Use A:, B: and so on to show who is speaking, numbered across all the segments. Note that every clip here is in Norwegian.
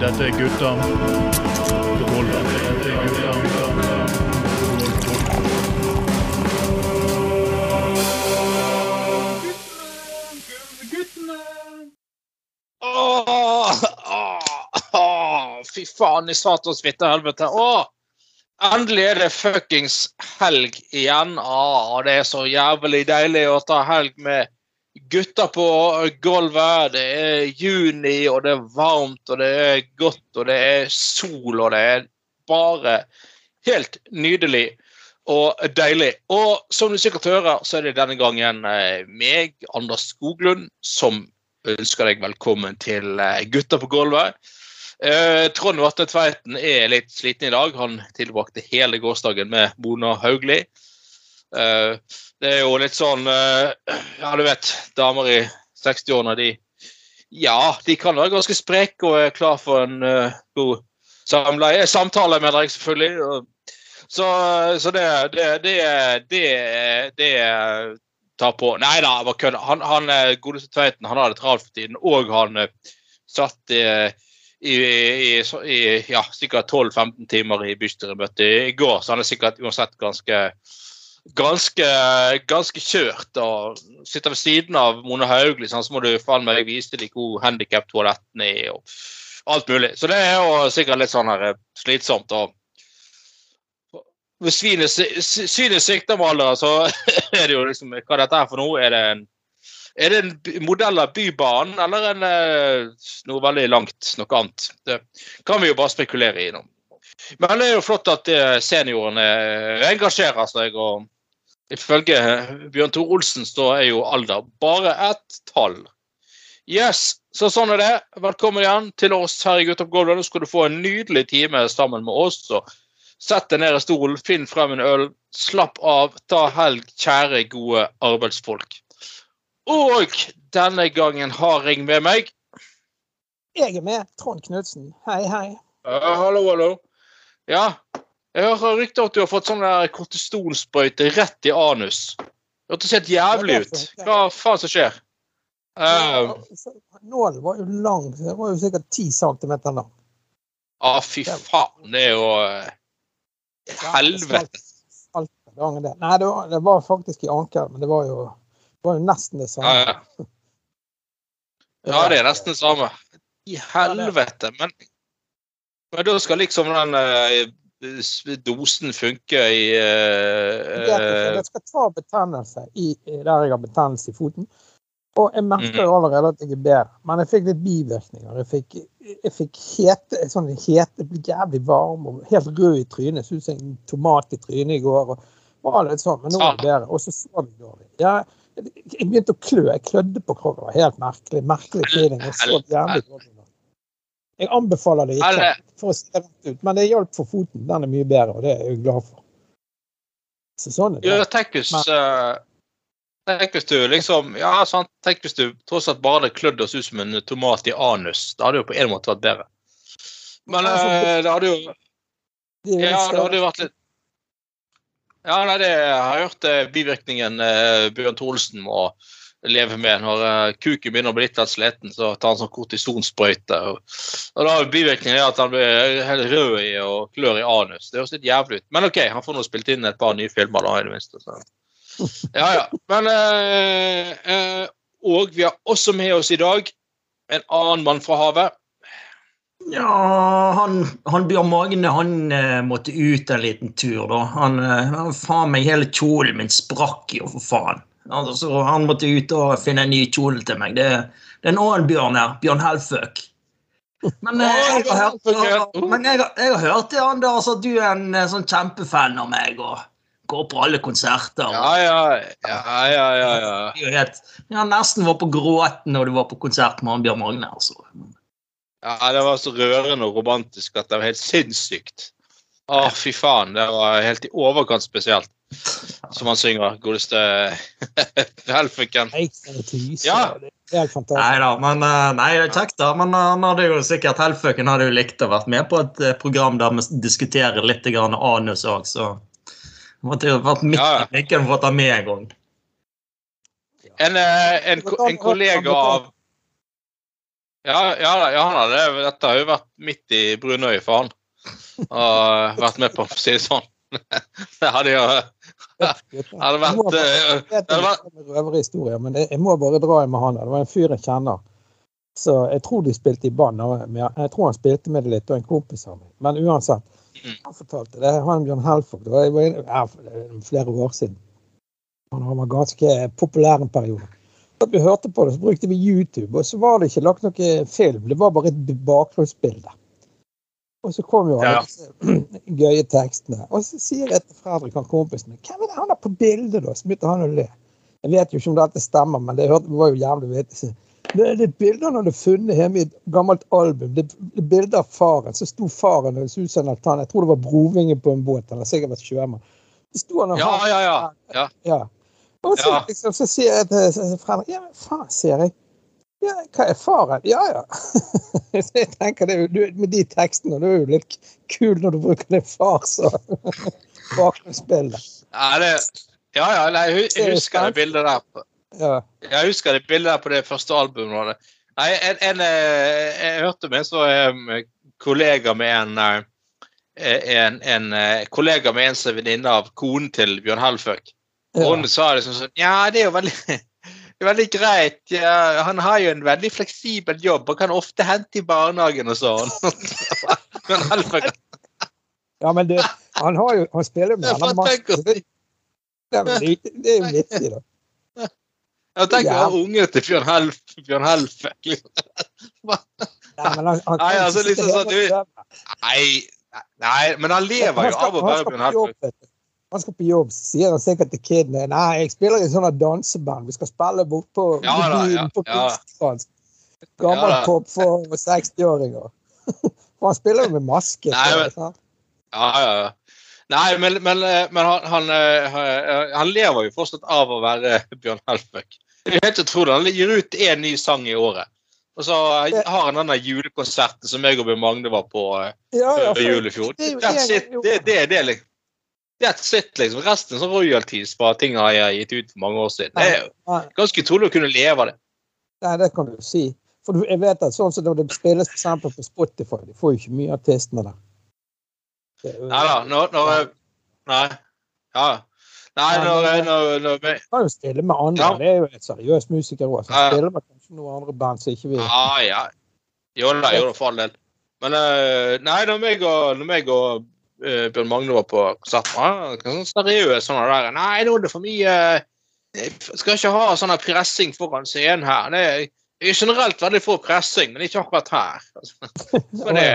A: Dette er gutta. Dette er gutta
B: fy faen i satans fitte helvete. Åh, endelig er det fuckings helg igjen. Ah, det er så jævlig deilig å ta helg med gutter på gulvet. Det er juni, og det er varmt, og det er godt, og det er sol, og det er bare helt nydelig og deilig. Og som du sikkert hører, så er det denne gangen eh, meg, Anders Skoglund, som ønsker deg velkommen til Gutter Gutta på gulvet. Eh, Trond Varte Tveiten er litt sliten i dag. Han tilbrakte hele gårsdagen med Mona Haugli. Eh, det er jo litt sånn eh, Ja, du vet, damer i 60-årene, de Ja, de kan være ganske spreke og er klar for en god samleie. Samtale med deg, selvfølgelig. så, så det, det, det, det, det tar på Nei da, bare kødda. Han, han godeste Tveiten han har det travelt for tiden, og han satt eh, i, i, i ja, sikkert 12-15 timer i bystyremøtet i går, så han er sikkert uansett ganske ganske, ganske kjørt. og Sitter ved siden av Mona Hauglie, sånn, så må du faen meg vise de gode handikap-toalettene er. og alt mulig. Så det er jo sikkert litt sånn her slitsomt. og hvis synet svikter med alderen, så er det jo liksom Hva dette er for noe? Er det en, er det en modell av Bybanen, eller en, noe veldig langt, noe annet? Det kan vi jo bare spekulere i nå. Men det er jo flott at seniorene engasjerer seg. og Ifølge Bjørn Tor Olsen så er jo alder bare et tall. Yes, så sånn er det. Velkommen igjen til oss her i Gutta. Nå skal du få en nydelig time sammen med oss. Så Sett deg ned i stolen, finn frem en øl, slapp av, ta helg, kjære, gode arbeidsfolk. Og denne gangen har jeg med meg
C: Jeg er med. Trond Knutsen. Hei, hei.
B: uh, Hallo, hallo. Ja, jeg hører rykter at du har fått sånn der kortestonsprøyte rett i anus. Det hørtes helt jævlig ut. Hva faen som skjer? Uh,
C: Nålen var jo lang. Det var jo sikkert ti centimeter lang.
B: Ja, ah, fy faen. Det er jo uh, Helvete.
C: Nei, det var, det var, faktisk i ankelen, men det var jo, det var jo nesten det samme.
B: Ja, ja. ja, det er nesten det samme. I helvete. Men, men da skal liksom den uh, dosen funke i uh,
C: Det skal ta betennelse i, der jeg har betennelse i foten. Og jeg merker jo allerede at jeg er bedre, men jeg fikk litt bivirkninger. Jeg fikk, jeg fikk hete, sånn hete, ble jævlig varm og helt rød i trynet. Så ut som en tomat i trynet i går. og var litt sånn, Men nå er det bedre. Og så sov jeg dårlig. Jeg, jeg begynte å klø. Jeg klødde på kroppen. Helt merkelig. Merkelig feeling. Jeg så jævlig dårlig. Jeg anbefaler det ikke, for å se rett ut, men det hjalp for foten. Den er mye bedre, og det er jeg glad for. Så sånn er det.
B: Ja, tenk hvis, uh Tenk hvis du liksom Ja, sant. Tenk hvis du tross alt bare hadde klødd oss ut som en tomat i anus. Det hadde jo på en måte vært bedre. Men det, det hadde jo Ja, det hadde jo vært litt Ja, nei, det jeg har jeg hørt eh, bivirkningen eh, Bjørn Tholsen må leve med. Når eh, kuken begynner å bli litt sliten, så tar han sånn kortisonsprøyte. Og, og da er bivirkningen at han blir helt rød i og klør i anus. Det høres litt jævlig ut. Men OK, han får nå spilt inn et par nye filmer, da, i det minste. Så. Ja, ja. Men eh, eh, Og vi har også med oss i dag en annen mann fra havet.
D: Ja, han, han Bjørn Magne han eh, måtte ut en liten tur, da. Han, eh, faen meg hele kjolen min sprakk jo, for faen. Altså, han måtte ut og finne en ny kjole til meg. Det, det er en annen Bjørn her. Bjørn Helføk. Men, eh, jeg, har hørt, men jeg, jeg, har hørt det, Anders, at du er en eh, sånn kjempefan av meg. og går på alle konserter.
B: Ja, ja, ja. ja, ja, ja.
D: Jeg nesten var på gråten når du var på konsert med han Bjørn Magne. altså.
B: Ja, det var så rørende og romantisk at det var helt sinnssykt. Å, fy faen. Det var helt i overkant spesielt. Som han synger, godeste Helfiken.
C: Ja.
D: Nei da, men eh, nei, det kjekt, da. Men eh, han hadde jo sikkert Helfiken hadde jo likt å vært med på et eh, program der vi diskuterer litt grann anus òg, så Måtte jo vært midt i ja. for å ta med en gang.
B: En, eh, en, en kollega av Ja, ja, ja det, dette har jo vært midt i brunøyet for han. Og vært med på, for å si det sånn. Det hadde jo hadde vært eh, det
C: er røverhistorier, men jeg, må bare dra inn med han. Det var en fyr jeg kjenner. Så jeg tror de spilte i band. Jeg tror han spilte med det litt, og en kompis av meg. Men uansett.
B: Mm.
C: Han fortalte det. Han Bjørn Helfog. Det var, flere år siden. Han var ganske populær en periode. At vi hørte på det, så brukte vi YouTube, og så var det ikke lagt noe film. Det var bare et bakgrunnsbilde. Og så kom jo alle
B: Ja.
C: disse gøye tekstene. Og så sier jeg til Fredrik, han kompisen min, hvem er det han er på bildet, da? Så begynte han å le. Jeg vet jo ikke om dette stemmer, men det var jo jævlig vittig. Det er bilder han hadde funnet hjemme i et gammelt album. Det er bilder av faren. Så sto faren og så ut som en altan. Jeg tror det var brovinge på en båt. Har sikkert vært sjømann. Så sto han og
B: Ja, ja, ja. ja.
C: ja. Og så,
B: Ja.
C: liksom, så sier jeg til til Fredrik Ja, men faen, sier jeg. Ja, hva er faren? Ja, ja. så jeg tenker det, du, Med de tekstene, det er jo litt kul når du bruker det far som bakgrunnsbilde.
B: Ja, ja, ja jeg jeg husker det bildet der. på-
C: Ja.
B: Jeg husker det bildet der på det første albumet. Nei, en, en, eh, jeg hørte med så eh, kollega med en eh, en, en eh, kollega med en som er venninne av konen til Bjørn Helføk. Og hun sa liksom sånn Ja, det er jo veldig, det er veldig greit. Ja, han har jo en veldig fleksibel jobb og kan ofte hente i barnehagen og sånn.
C: Ja, men det, han, har jo, han spiller med han masse det, det, er jo- vittig, da.
B: Ja, tenker
C: å
B: ha unge til Bjørn, Helf, Bjørn Helføk. Liksom.
C: Nei,
B: altså, liksom sånn, du- Nei, nei, men han lever jo av å være Bjørn
C: på Han skal på jobb, så sier han sikkert til kidene Nei, jeg spiller i sånn danseband. Vi skal spille bort på
B: Ja da, ja,
C: på
B: ja.
C: Gammel
B: Ja
C: pop for 60-åringer. For han spiller jo med maske.
B: Nei, men-? Ja, ja, ja. Nei, men, men, men han, han, eh, han lever jo fortsatt av å være Bjørn Helføk. Det er helt utrolig. Han gir ut én ny sang i året. Og så har han denne julekonserten som jeg og Bjørn Magne var på eh,
C: ja, ja, for-
B: jul i fjor.
C: det jo
B: Det, det, det, er liksom- That's it, liksom. Resten er sånn royalties fra ting jeg har gitt ut for mange år siden. Det er jo ganske utrolig å kunne leve av det.
C: nei, det kan du si. For du, jeg vet at sånn som når det spilles for på Spotify, de får jo ikke mye artistene der. Er
B: Nei da. Når, når, nei. Ja. Nei, når, når, når, når
C: kan jo spille med andre.
B: Ja.
C: Det er jo et seriøst musiker òg.
B: Ja.
C: Spiller med kanskje noen andre band som ikke vil
B: Ja, ja. Jo da, jo da, for all del. Men eh, nei, når meg og, når meg og eh, Bjørn Magne var på konsert, med. sånn seriøs sånn der Nei, nå er det for mye Jeg skal ikke ha sånn pressing foran scenen her. Det er, jeg er generelt veldig for pressing, men ikke akkurat her. Men det,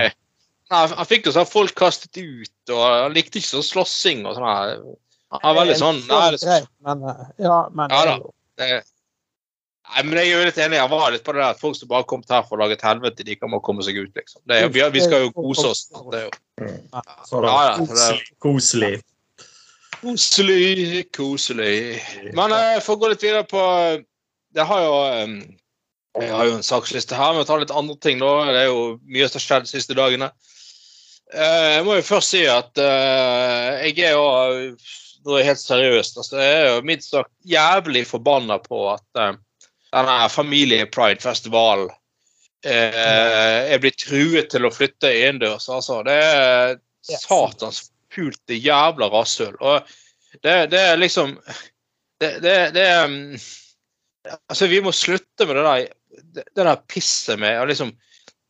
B: nei, han fikk jo sånn folk kastet ut, og han likte ikke sånn slåssing og sånn. Han var veldig sånn nei, det,
C: eh, ja, men
B: Ja da. det, Nei, men jeg er jo litt enig. Jeg var litt på det der at folk som bare har kommet her for å lage et helvete, de kan må komme seg ut, liksom. Det er, vi, vi skal jo kose oss. Det er jo Ja, ja,
D: koselig. koselig.
B: koselig. Men eh, for å gå litt videre på Det har jo um, Jeg har jo en saksliste her, men vi tar litt andre ting nå. Det er jo mye som har skjedd de siste dagene. Uh, jeg må jo først si at uh, jeg er jo Nå er jeg helt seriøst. Altså, jeg er jo mildt sagt jævlig forbanna på at eh, denne familie-pride-festivalen eh, er blitt truet til å flytte innendørs. Altså, det er satans pulte jævla rasshøl. Og det, det er liksom Det, det, det um, Altså, vi må slutte med det der, det, det der pisset med å liksom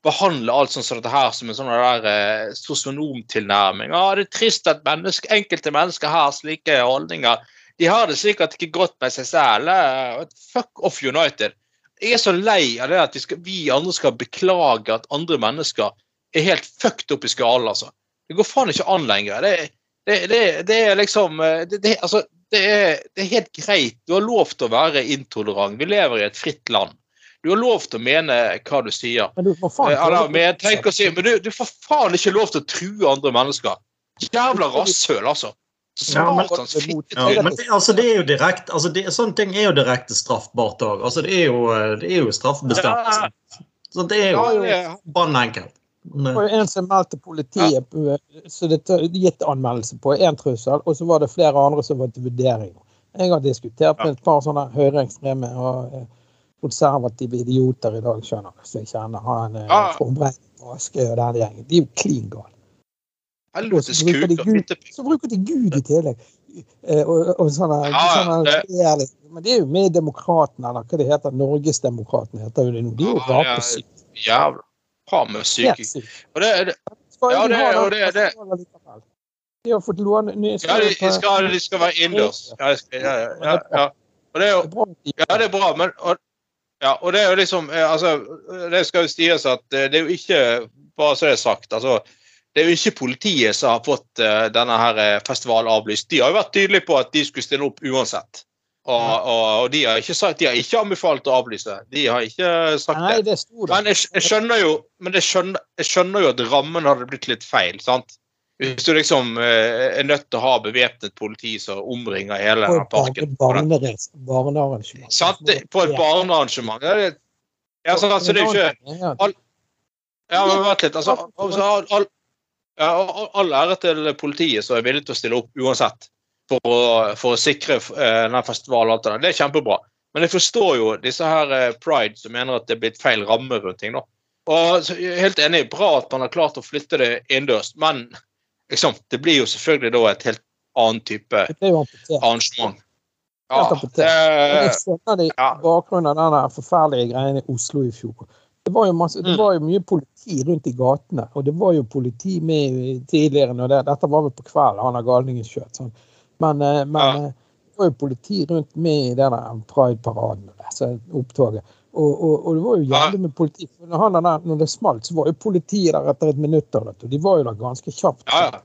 B: behandle alt sånn som dette her som en sånn der eh, sosionomtilnærming. Ah, det er trist at menneske, enkelte mennesker har slike holdninger. De har det sikkert ikke godt med seg selv. Eh, Fuck off United. Jeg er så lei av det at vi, skal, vi andre skal beklage at andre mennesker er helt fucked opp i skallen, altså. Det går faen ikke an lenger. Det, det, det, det er liksom eh, altså, det, er, det er helt greit. Du har lov til å være intolerant. Vi lever i et fritt land. Du har lov til å mene hva du sier.
C: Men du får faen
B: Ja, da, men, jeg tenker å si, men du, du får faen ikke lov til å true andre mennesker. Jævla rasshøl, altså.
D: Ja, men- Ja, men det, altså, det er jo direkte altså, Sånne ting er jo direkte straffbart òg. Altså, det er jo, det er jo straffebestemmelse. Så det er jo
B: Ja,
D: enkelt.
C: Det var jo en som meldte politiet på, så det er gitt anmeldelse på én trussel, og så var det flere andre som var til vurdering. Jeg har diskutert med et par sånne høyreekstreme og eh, konservative idioter i dag, skjønner du. som jeg kjenner han eh, Trond Brein og Askøy og den gjengen. De er jo klin gale.
B: Helvetes.
C: Gud- Så bruker de Gud i tillegg. Eh, og, og sånne,
B: Ja, ja, det-
C: Men det er jo med Demokratene, eller hva det heter. Norgesdemokratene heter jo det nå. De er jo
B: er-
C: rapesyke.
B: Jævla faen meg syke.
C: Helt.
B: Og det, er det, Ja,
C: de
B: det- og det- det-
C: De har fått låne nye
B: ja, de, de, skal, de skal være innendørs. Ja, ja, ja, ja, ja. Og det er jo
C: er
B: Ja, det er bra, men og, ja, og det er jo liksom eh, altså, Det skal jo sies at eh, det er jo ikke Bare så det er sagt. altså det er jo ikke politiet som har fått eh, denne her eh, festivalen avlyst. De har jo vært tydelige på at de skulle stille opp uansett. Og, og, og de, har ikke sagt, de har ikke anbefalt å avlyse. De har ikke sagt
C: Nei,
B: det.
C: det.
B: Men jeg, jeg skjønner jo men jeg skjønner, jeg skjønner jo at rammen hadde blitt litt feil. sant? Hvis du liksom eh, er nødt til å ha bevæpnet politi som omringer hele
C: På
B: parken.
C: barnearrangement.
B: Sant? På et barnearrangement. Ja, altså, det er jo ikke Ja, men vent litt. Altså, altså, all, all, ja, all, all ære til politiet som er villig til å stille opp uansett for å, for å sikre eh, denne festivalen. Det. Er kjempebra. Men jeg forstår jo disse her eh, pride som mener at det er blitt feil ramme rundt ting. da. Og så, jeg er helt enig, bra at man har klart å flytte det innendørs, men liksom, det blir jo selvfølgelig da et helt annen type arrangement. Ja, det,
C: jeg skjønner det i bakgrunnen av den forferdelige greien i Oslo i fjor. Det var, masse, det
B: Mm.
C: var jo mye politi rundt i gatene, og det var jo politi med tidligere når det, Dette var vel på kvelden, han har galningen skjøt. Sånn. Men, eh, men
B: Ja.
C: eh, det var jo politi rundt med i den prideparaden og det, opptoget. Og, og, og det var jo jævlig med politi. Når, han, der- når det smalt, så var jo politiet der etter et minutt. Og de var jo der ganske kjapt.
B: Ja, ja.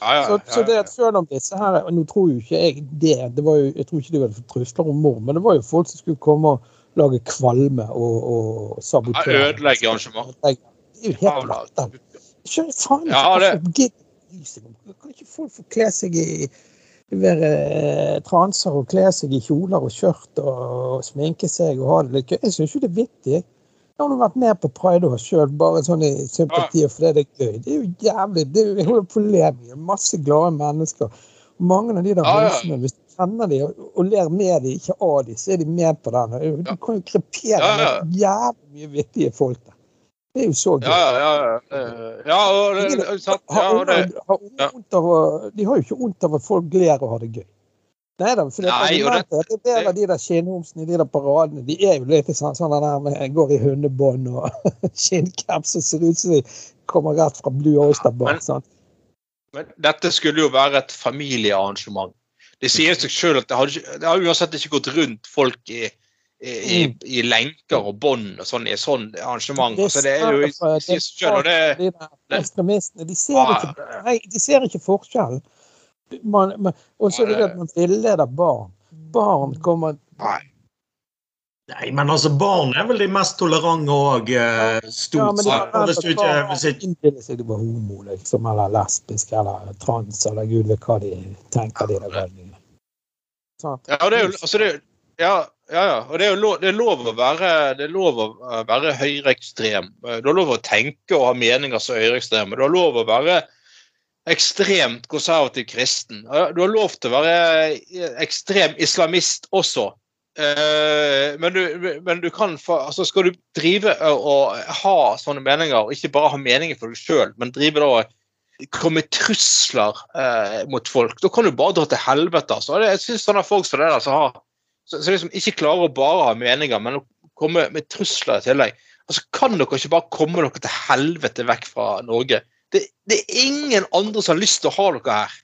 B: Ja, ja,
C: Så, så det at selv om disse her og Nå tror jo ikke jeg det. det var jo, jeg tror ikke de hadde fått trusler om mord, men det var jo folk som skulle komme og lage kvalme og, og sabotere.
B: Ja, ødelegge arrangementet.
C: Det er jo helt latterlig. Skjønner faen ikke
B: Ja, det-
C: Kan ikke folk få kle seg i være eh, transer og kle seg i kjoler og skjørt og sminke seg og ha det litt gøy? Jeg syns jo det er vittig. Jeg har nå vært med på pride sjøl, bare sånn i sympati og fordi det er gøy. Det er jo jævlig. Det er jo, mye. Masse glade mennesker. Mange av de der
B: Ja, ja.
C: Kjenner de og, og ler med de, ikke av de, så er de med på den. Du kan jo krepere
B: Ja, ja.
C: med jævlig mye vittige folk der. Det er jo så gøy.
B: Ja, ja, ja. ja, og, det- ja,
C: Har
B: og det,
C: unger- har
B: ja.
C: av De har jo ikke vondt av at folk ler og har det gøy. Nei da, for det,
B: Nei, og det-
C: det, det, er de der skinnhomsene i de der paradene, de er jo litt sånn, sånn der med går i hundebånd og skinncaps og ser ut som de kommer rett fra Blue Oyster Bar.
B: men- men dette skulle jo være et familiearrangement. Det sier seg selv at det har, det har uansett ikke gått rundt folk i, i, i,
C: Mm.
B: i lenker og bånd og sånn i et sånt arrangement.
C: Det
B: så det er jo
C: er
B: selv, det
C: De
B: det-
C: ekstremistene, de ser ikke, nei, de ser ikke forskjellen. Man, man, og så er det at man villeder barn. Barn kommer
B: Nei.
D: Nei, men altså, barn er vel de mest tolerante òg, stort
C: Ja,
D: stort
C: men de
D: sett. Hvis du ikke
C: innbiller seg de var homo, liksom, eller lesbisk, eller trans, eller gud vet hva de tenker, de. Sant?
B: Ja, og det er jo, altså det, er- ja, ja, ja. Og det er jo lov, det er lov å være, det er lov å være høyreekstrem. Du har lov å tenke og ha meninger som høyreekstreme. Du har lov å være ekstremt konservativ kristen. Du har lov til å være ekstrem islamist også. Eh, Men du, men du kan altså Skal du drive og ha sånne meninger, og ikke bare ha meninger for deg sjøl, men drive da komme trusler eh, mot folk, da kan du bare dra til helvete. altså. Jeg syns sånne folk som det der som har så, så liksom ikke klarer å bare ha meninger, men å komme med trusler i tillegg. Altså, Kan dere ikke bare komme dere til helvete vekk fra Norge? Det, det er ingen andre som har lyst til å ha dere her.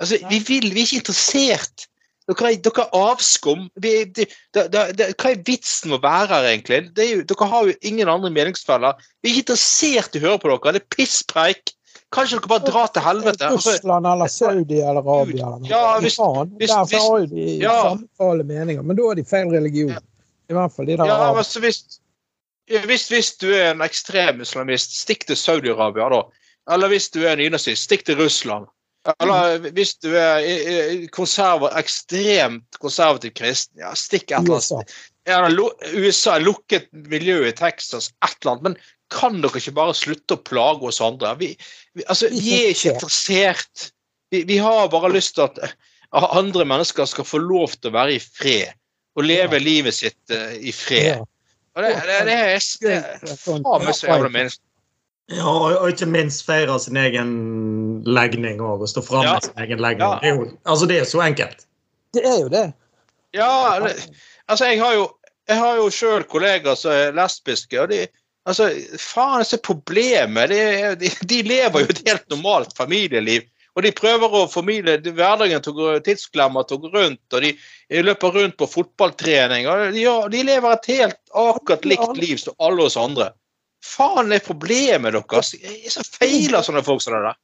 B: Altså, Vi vil, vi er ikke interessert. Dere er, dere er avskum. Vi, de, de, de, hva er vitsen med å være her, egentlig? Det jo, dere har jo ingen andre meningsfeller. Vi er ikke interessert i å høre på dere. Det er pisspreik. Kan ikke dere bare dra til helvete? Altså,
C: Russland eller Saudi eller Arabia eller noe.
B: Ja, hvis- hvis-
C: Derfor
B: hvis-
C: har de
B: ja.
C: samtale meninger, men da er de feil religion. I hvert fall de der
B: Ja,
C: arab-
B: men så hvis, hvis, hvis du er en ekstrem islamist, stikk til Saudi-Arabia, da. Eller hvis du er en nynazist, stikk til Russland. Eller hvis du er i- ekstremt konservativ kristen, ja, stikk et eller
C: USA.
B: annet. Lu- USA, lukket miljø i Texas, et eller annet. Men kan dere ikke bare slutte å plage oss andre? Vi, vi, altså, vi er ikke interessert. Vi, vi har bare lyst til at andre mennesker skal få lov til å være i fred. Og leve
C: Ja.
B: livet sitt uh, i fred.
C: Ja.
B: Og det, det, det er det er faen meg så jævla meningsfullt.
D: Ja, og, ikke minst feire sin egen legning og, og stå fram
B: Ja.
D: med sin egen legning.
B: Ja.
D: Det er jo, altså, det er så enkelt.
C: Det er jo det.
B: Ja, det, altså jeg har jo jeg har jo sjøl kollegaer som er lesbiske, og de altså, faen, er problemet de, de, de lever jo et helt normalt familieliv. Og de prøver å formidle hverdagen til å tidsklemmer til å gå rundt, og de løper rundt på fotballtrening. og De, de lever et helt akkurat likt liv som alle oss andre. Faen er problemet deres? Jeg er så feiler sånne folk som det der.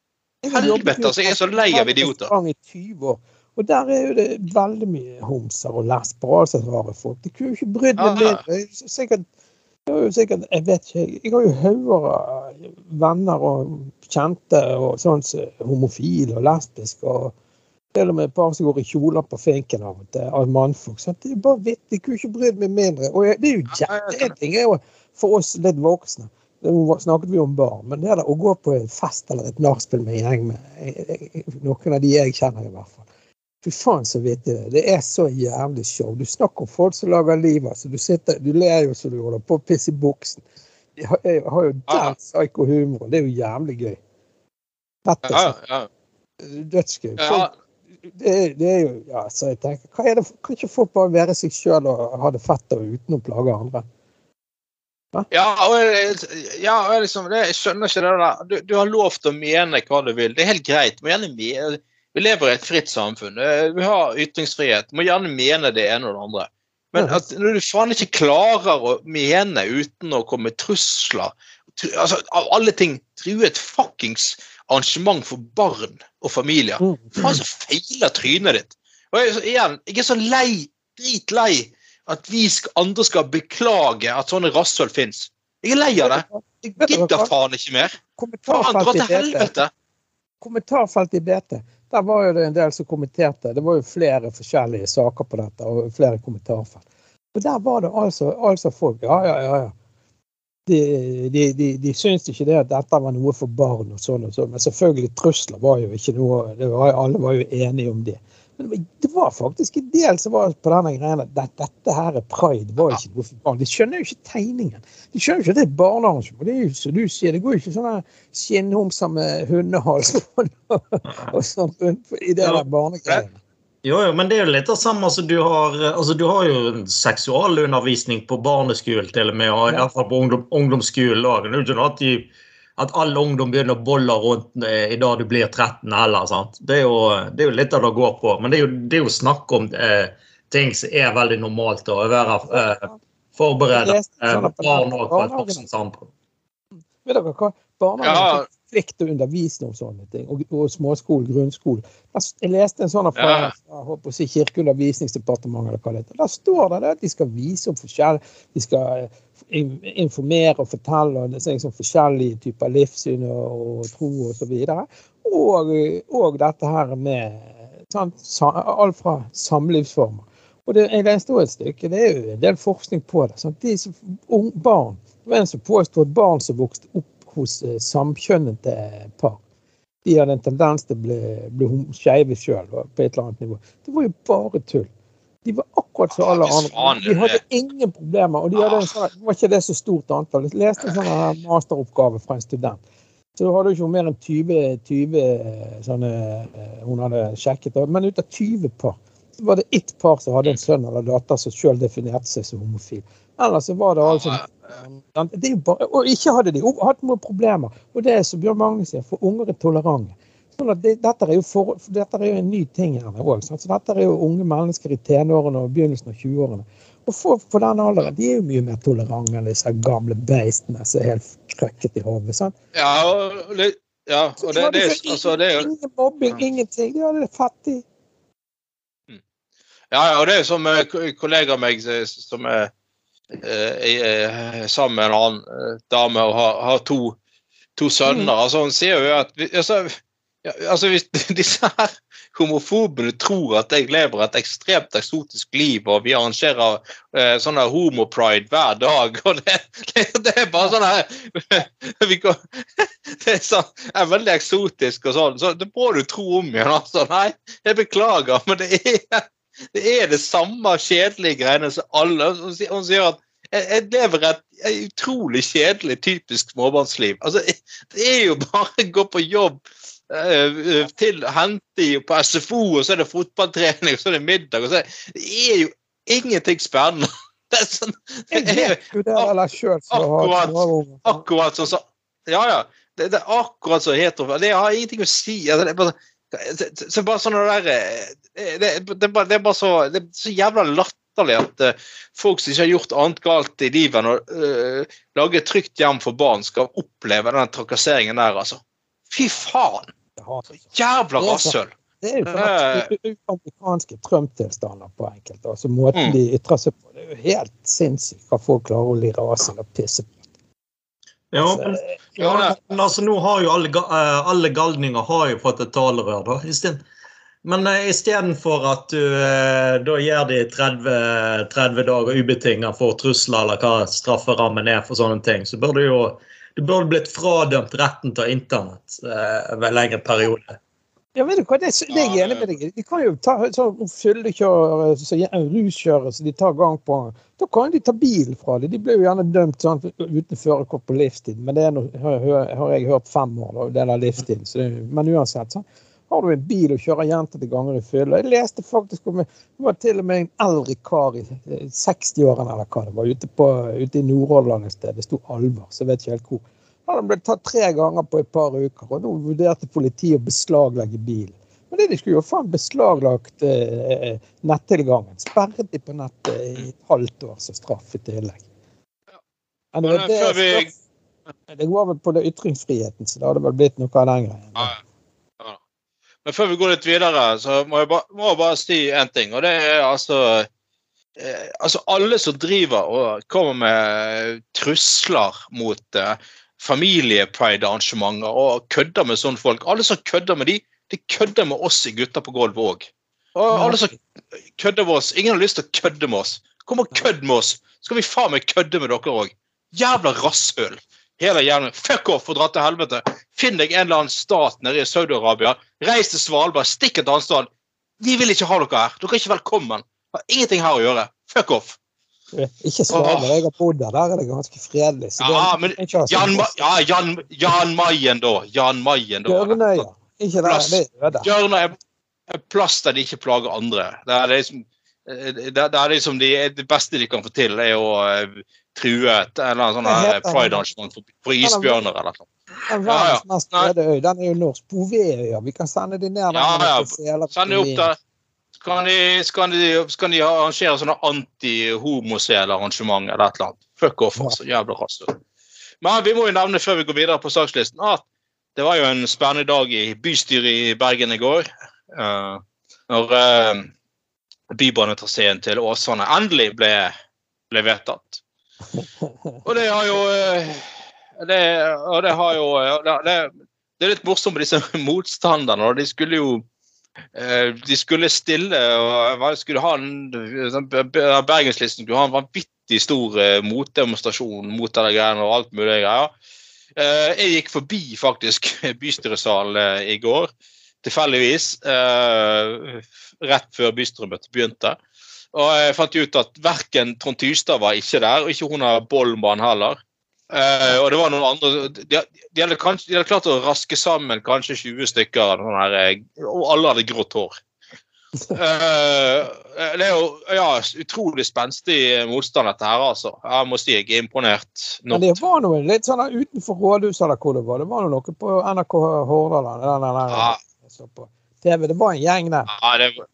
B: Helvete, altså, jeg er så lei av idioter.
C: restaurant I 20 år. Og der er jo det veldig mye homser og lesber og altså rare folk. Det kunne jo ikke brydd meg mindre. Er Sikkert, jeg har jo sikkert, jeg vet ikke, jeg har jo hauger av venner og kjente og sånn homofile og lesbiske. og til og med et par som går i kjoler på finken av og til, av mannfolk. sant? Det er bare vittig. Jeg kunne ikke brydd meg mindre. Og det er jo En ting er jo for oss litt voksne. Nå snakket vi om barn, men det er det å gå på en fest eller et nachspiel med en gjeng med noen av de jeg kjenner, i hvert fall. Fy faen, så vittig det. Det er så jævlig show. Du snakker om folk som lager liv. altså. Du sitter, du ler jo så du holder på å pisse i buksen. Jeg har, jeg har jo den psyko-humoren. Det er jo jævlig gøy. Rett
B: Ja, ja.
C: Dødsgøy.
B: ja.
C: Det, det er jo Ja, så jeg tenker, hva er det, Kan ikke folk bare være seg sjøl og ha det fett og uten å plage andre?
B: Ja, og ja, og liksom, det, jeg skjønner ikke det der. Du, du har lov til å mene hva du vil. Det er helt greit. Men gjerne mene, vi lever i et fritt samfunn. Eh, Vi har ytringsfrihet. Må gjerne mene det ene og det andre. Men at når du faen ikke klarer å mene uten å komme med trusler altså, Av alle ting true et fuckings arrangement for barn og familier.
C: Mm.
B: Faen, så feiler trynet ditt. Og jeg, så, igjen, jeg er så lei, dritlei, at vi skal, andre skal beklage at sånne rasshøl fins. Jeg er lei av det. Jeg gidder faen ikke mer. Faen, dra til helvete.
C: Kommentarfelt i BT. Der var jo det en del som kommenterte. Det var jo flere forskjellige saker på dette, og flere kommentarfelt. Og der var det altså, altså folk Ja, ja, ja. ja. De, de, de, de syntes ikke det at dette var noe for barn og sånn og sånn. Men selvfølgelig, trusler var jo ikke noe var, Alle var jo enige om det. Men det var, faktisk en del som var på denne greia at dette, her er pride. var ikke noe for barn. De skjønner jo ikke tegningen. De skjønner jo ikke at det er et barnearrangement. Det er jo som du sier, det går jo ikke sånne skinnhomser med hundehals på og rundt i det der barnegreiene.
D: Jo, jo, men det er jo litt det samme som du har altså Du har jo en seksualundervisning på barneskolen til og med, og i hvert fall på ungdom, ungdomsskolen. Det er jo ikke at, de, at alle ungdom begynner å bolle rundt eh, i dag du blir 13 heller. sant? Det er, jo, det er jo litt av det går på. Men det er jo, det er jo snakk om eh, ting som er veldig normalt å være eh,
C: forberedt
D: eh,
C: sånn
D: barn på et voksent samfunn.
C: Vet dere hva? Barnehagen plikt til å undervise om sånne ting. Og, og småskole, grunnskole. Jeg leste en sånn fra
B: Ja.
C: jeg håper å si Kirkeundervisningsdepartementet eller hva det heter. Der står det at de skal vise om forskjell, de skal eh, informere og fortelle om liksom forskjellige typer livssyn og, og tro osv. Og, og, og dette her med sant, alt fra samlivsformer. Og det, jeg leste også et stykke, det er jo en del forskning på det. Sant? De som, barn, det var en som påstår at barn som vokste opp hos eh, samkjønnede par, de hadde en tendens til å bli, bli skeive sjøl på et eller annet nivå. Det var jo bare tull. De var akkurat som alle andre. De hadde ingen problemer. Og de hadde en sånn, det var ikke det så stort antall. Jeg leste en sånn masteroppgave fra en student. Så da hadde hun ikke mer enn 20, 20 eh, sånne eh, hun hadde sjekket. Men ut av 20 par var det ett par som hadde en sønn eller datter som sjøl definerte seg som homofil. Ellers så var det altså det bare, Og ikke hadde de hatt noen problemer. Og det er som Bjørn Magne sier, for unger er tolerante. Sånn det, dette, er for, dette er jo en ny ting her òg. Så dette er jo unge mennesker i tenårene og begynnelsen av 20-årene. Og for, for den alderen, de er jo mye mer tolerante enn disse gamle beistene som er helt krøkket i hodet.
B: Ja, og det, ja, og det, det, er- altså, det er jo
C: Ingen mobbing, ingenting. De hadde det fattig.
B: Ja, og det er jo som en kollega av meg eh, som er eh, er sammen med en annen eh, dame og har, har to, to sønner.
C: Mm.
B: altså Hun sier jo at altså, ja, altså Hvis disse her homofobene tror at jeg lever et ekstremt eksotisk liv, og vi arrangerer eh, sånne homopride hver dag og det, det, det er bare sånn her Det er, sånn, er veldig eksotisk og sånn. Så det må du tro om igjen. altså. Nei, jeg beklager, men det er det, er det samme kjedelige greiene som alle Hun sier- at jeg, lever et, et utrolig kjedelig, typisk småbarnsliv. Altså, det er jo bare å gå på jobb, eh, til hente på SFO, og så er det fotballtrening, og så er det middag. og så er, Det er jo ingenting spennende. Det er sånn, det er
C: det
B: Akkurat. akkurat sånn som Ja, ja. Det, det er akkurat så heterofile. Det har ingenting å si. Altså, det er bare, så, så bare sånn der det, det, det, er bare, det er bare så Det er så jævla latterlig at uh, folk som ikke har gjort annet galt i livet enn å uh, lage et trygt hjem for barn, skal oppleve den trakasseringen der, altså. Fy faen!
C: Så
B: Jævla rasshøl!
C: Det er jo amerikanske Trump-tilstander på enkelte. altså Måten
B: Mm.
C: de ytrer seg på. Det er jo helt sinnssykt hva folk klarer å lire av seg og pisse på.
D: Ja,
C: Altså,
D: men,
B: Ja,
D: men altså, nå har jo alle, eh, alle galninger har jo fått et talerør, da. i stedet- Men uh, istedenfor at du eh, da gir de 30, 30 dager ubetinget for trusler, eller hva strafferammen er for sånne ting, så burde jo du burde blitt fradømt retten til internett uh, ved en lengre periode.
C: Ja, vet du hva, det, det er jeg enig med deg. De kan jo ta sånn fyllekjørere, så ruskjørere som de tar gang på. Da kan de ta bilen fra dem. De blir jo gjerne dømt sånn uten førerkort på livstid, men det er noe, har, har jeg hørt fem år, da, det der livstid. Så det, men uansett, sånn. Har du en bil og kjører gjentatte ganger i fylla Jeg leste faktisk om Det var til og med en eldre kar i eh, 60-årene eller hva det var, ute, på, ute i Nordhordland et sted. Det sto Alvar, så jeg vet ikke helt hvor. Han ble tatt tre ganger på et par uker, og nå vurderte politiet å beslaglegge bilen. Men det de skulle jo faen beslaglagt eh, nettilgangen. Sperret de på nettet i et halvt år som straff i tillegg. Men det, var det,
B: før vi-
C: det går vel på det ytringsfriheten, så det hadde vel blitt noe av den greien.
B: Ja, ja. Men før vi går litt videre, så må jeg bare, må jeg bare si én ting. Og det er altså eh, Altså, alle som driver og kommer med trusler mot eh, familiepride-arrangementer og kødder med sånne folk Alle som kødder med de, de kødder med oss i Gutter på gulvet òg. Og alle som kødder med oss Ingen har lyst til å kødde med oss. Kom og kødd med oss, skal vi faen meg kødde med dere òg. Jævla rasshøl. Hele jævla Fuck off og dra til helvete. Finn deg en eller annen stat nede i Saudi-Arabia. Reis til Svalbard. Stikk et annet sted. Vi vil ikke ha dere her. Dere er ikke velkommen. Har ingenting her å gjøre. Fuck off.
C: Ikke Svalbard, jeg har bodd der. Der er det ganske fredelig. så
B: Ja, men Jan, ja, Jan, Jan Mayen, da. Jan Mayen, da.
C: Bjørnøya. Ikke der, det er øde.
B: Bjørnøya er plass der de ikke plager andre. Det er liksom, det er, er liksom de, det beste de kan få til, er å eh, true et eller annet sånn pride-arrangement for, for isbjørner eller noe.
C: Den
B: Ja, ja.
C: verdens mest øde øy, den er jo norsk. Bouvetøya. Vi kan sende de ned der.
B: Ja, ja. Send det opp der. Så kan de, skal, de, skal de arrangere sånne anti-homosel-arrangement eller et eller annet. Fuck off, altså. Jævla rasshøl. Men vi må jo nevne før vi går videre på sakslisten, at det var jo en spennende dag i bystyret i Bergen i går. Uh, når uh, bybanetraseen til Åsane endelig ble, ble vedtatt. Og det har jo uh, det, Og det har jo det, det, er litt morsomt med disse motstanderne. De skulle jo de skulle stille og skulle ha en, Bergenslisten skulle ha en vanvittig stor eh, motdemonstrasjon mot de greiene og alt mulig greier. Eh, jeg gikk forbi faktisk bystyresalen eh, i går, tilfeldigvis. eh, rett før bystyremøtet begynte. Og jeg fant ut at verken Trond Tystad var ikke der, og ikke hun har Bollmann heller. Eh, og det var noen andre De, de, hadde kanskje, de hadde klart å raske sammen kanskje 20 stykker, her, eh, og alle hadde grått hår. Uh, det er jo ja, utrolig spenstig motstand, dette her, altså. Jeg må si jeg er imponert.
C: Men det var noe litt sånn utenfor rådhuset eller hvor det var. Det var noe på NRK Hordaland. Den
B: Ja.
C: jeg så på TV. Det var en gjeng der.
B: Ja, det,
C: Jeg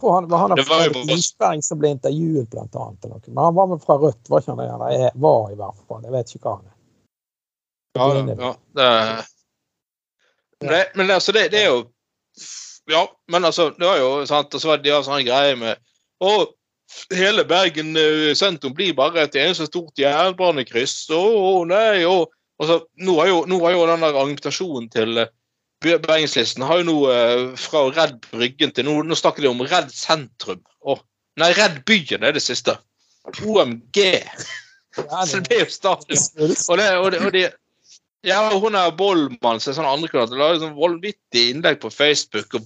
C: tror han, var han
B: Det var jo
C: Fredrik Isberg som ble intervjuet, blant annet. eller noe. Men han var med fra Rødt, var ikke han det? Eller var i hvert fall. Jeg vet ikke hva han er.
B: ja, ja, det, det, men altså, det, det er jo Ja, men altså, det var jo sant, og så var det de har sånne greier med Å, hele Bergen eh, sentrum blir bare et eneste stort jernbanekryss. Å, nei, å. Og så, nå har jo, nå har jo den der argumentasjonen til, Bergenslisten har jo nå eh, fra Redd Bryggen til nå, nå snakker de om Redd sentrum. Oh, nei, Redd byen er det siste. OMG. Så det er jo status. Og det, og det, og det ja, hun er Bollmann, som er sånn andrekandidat, la sånn voldvittig innlegg på Facebook. og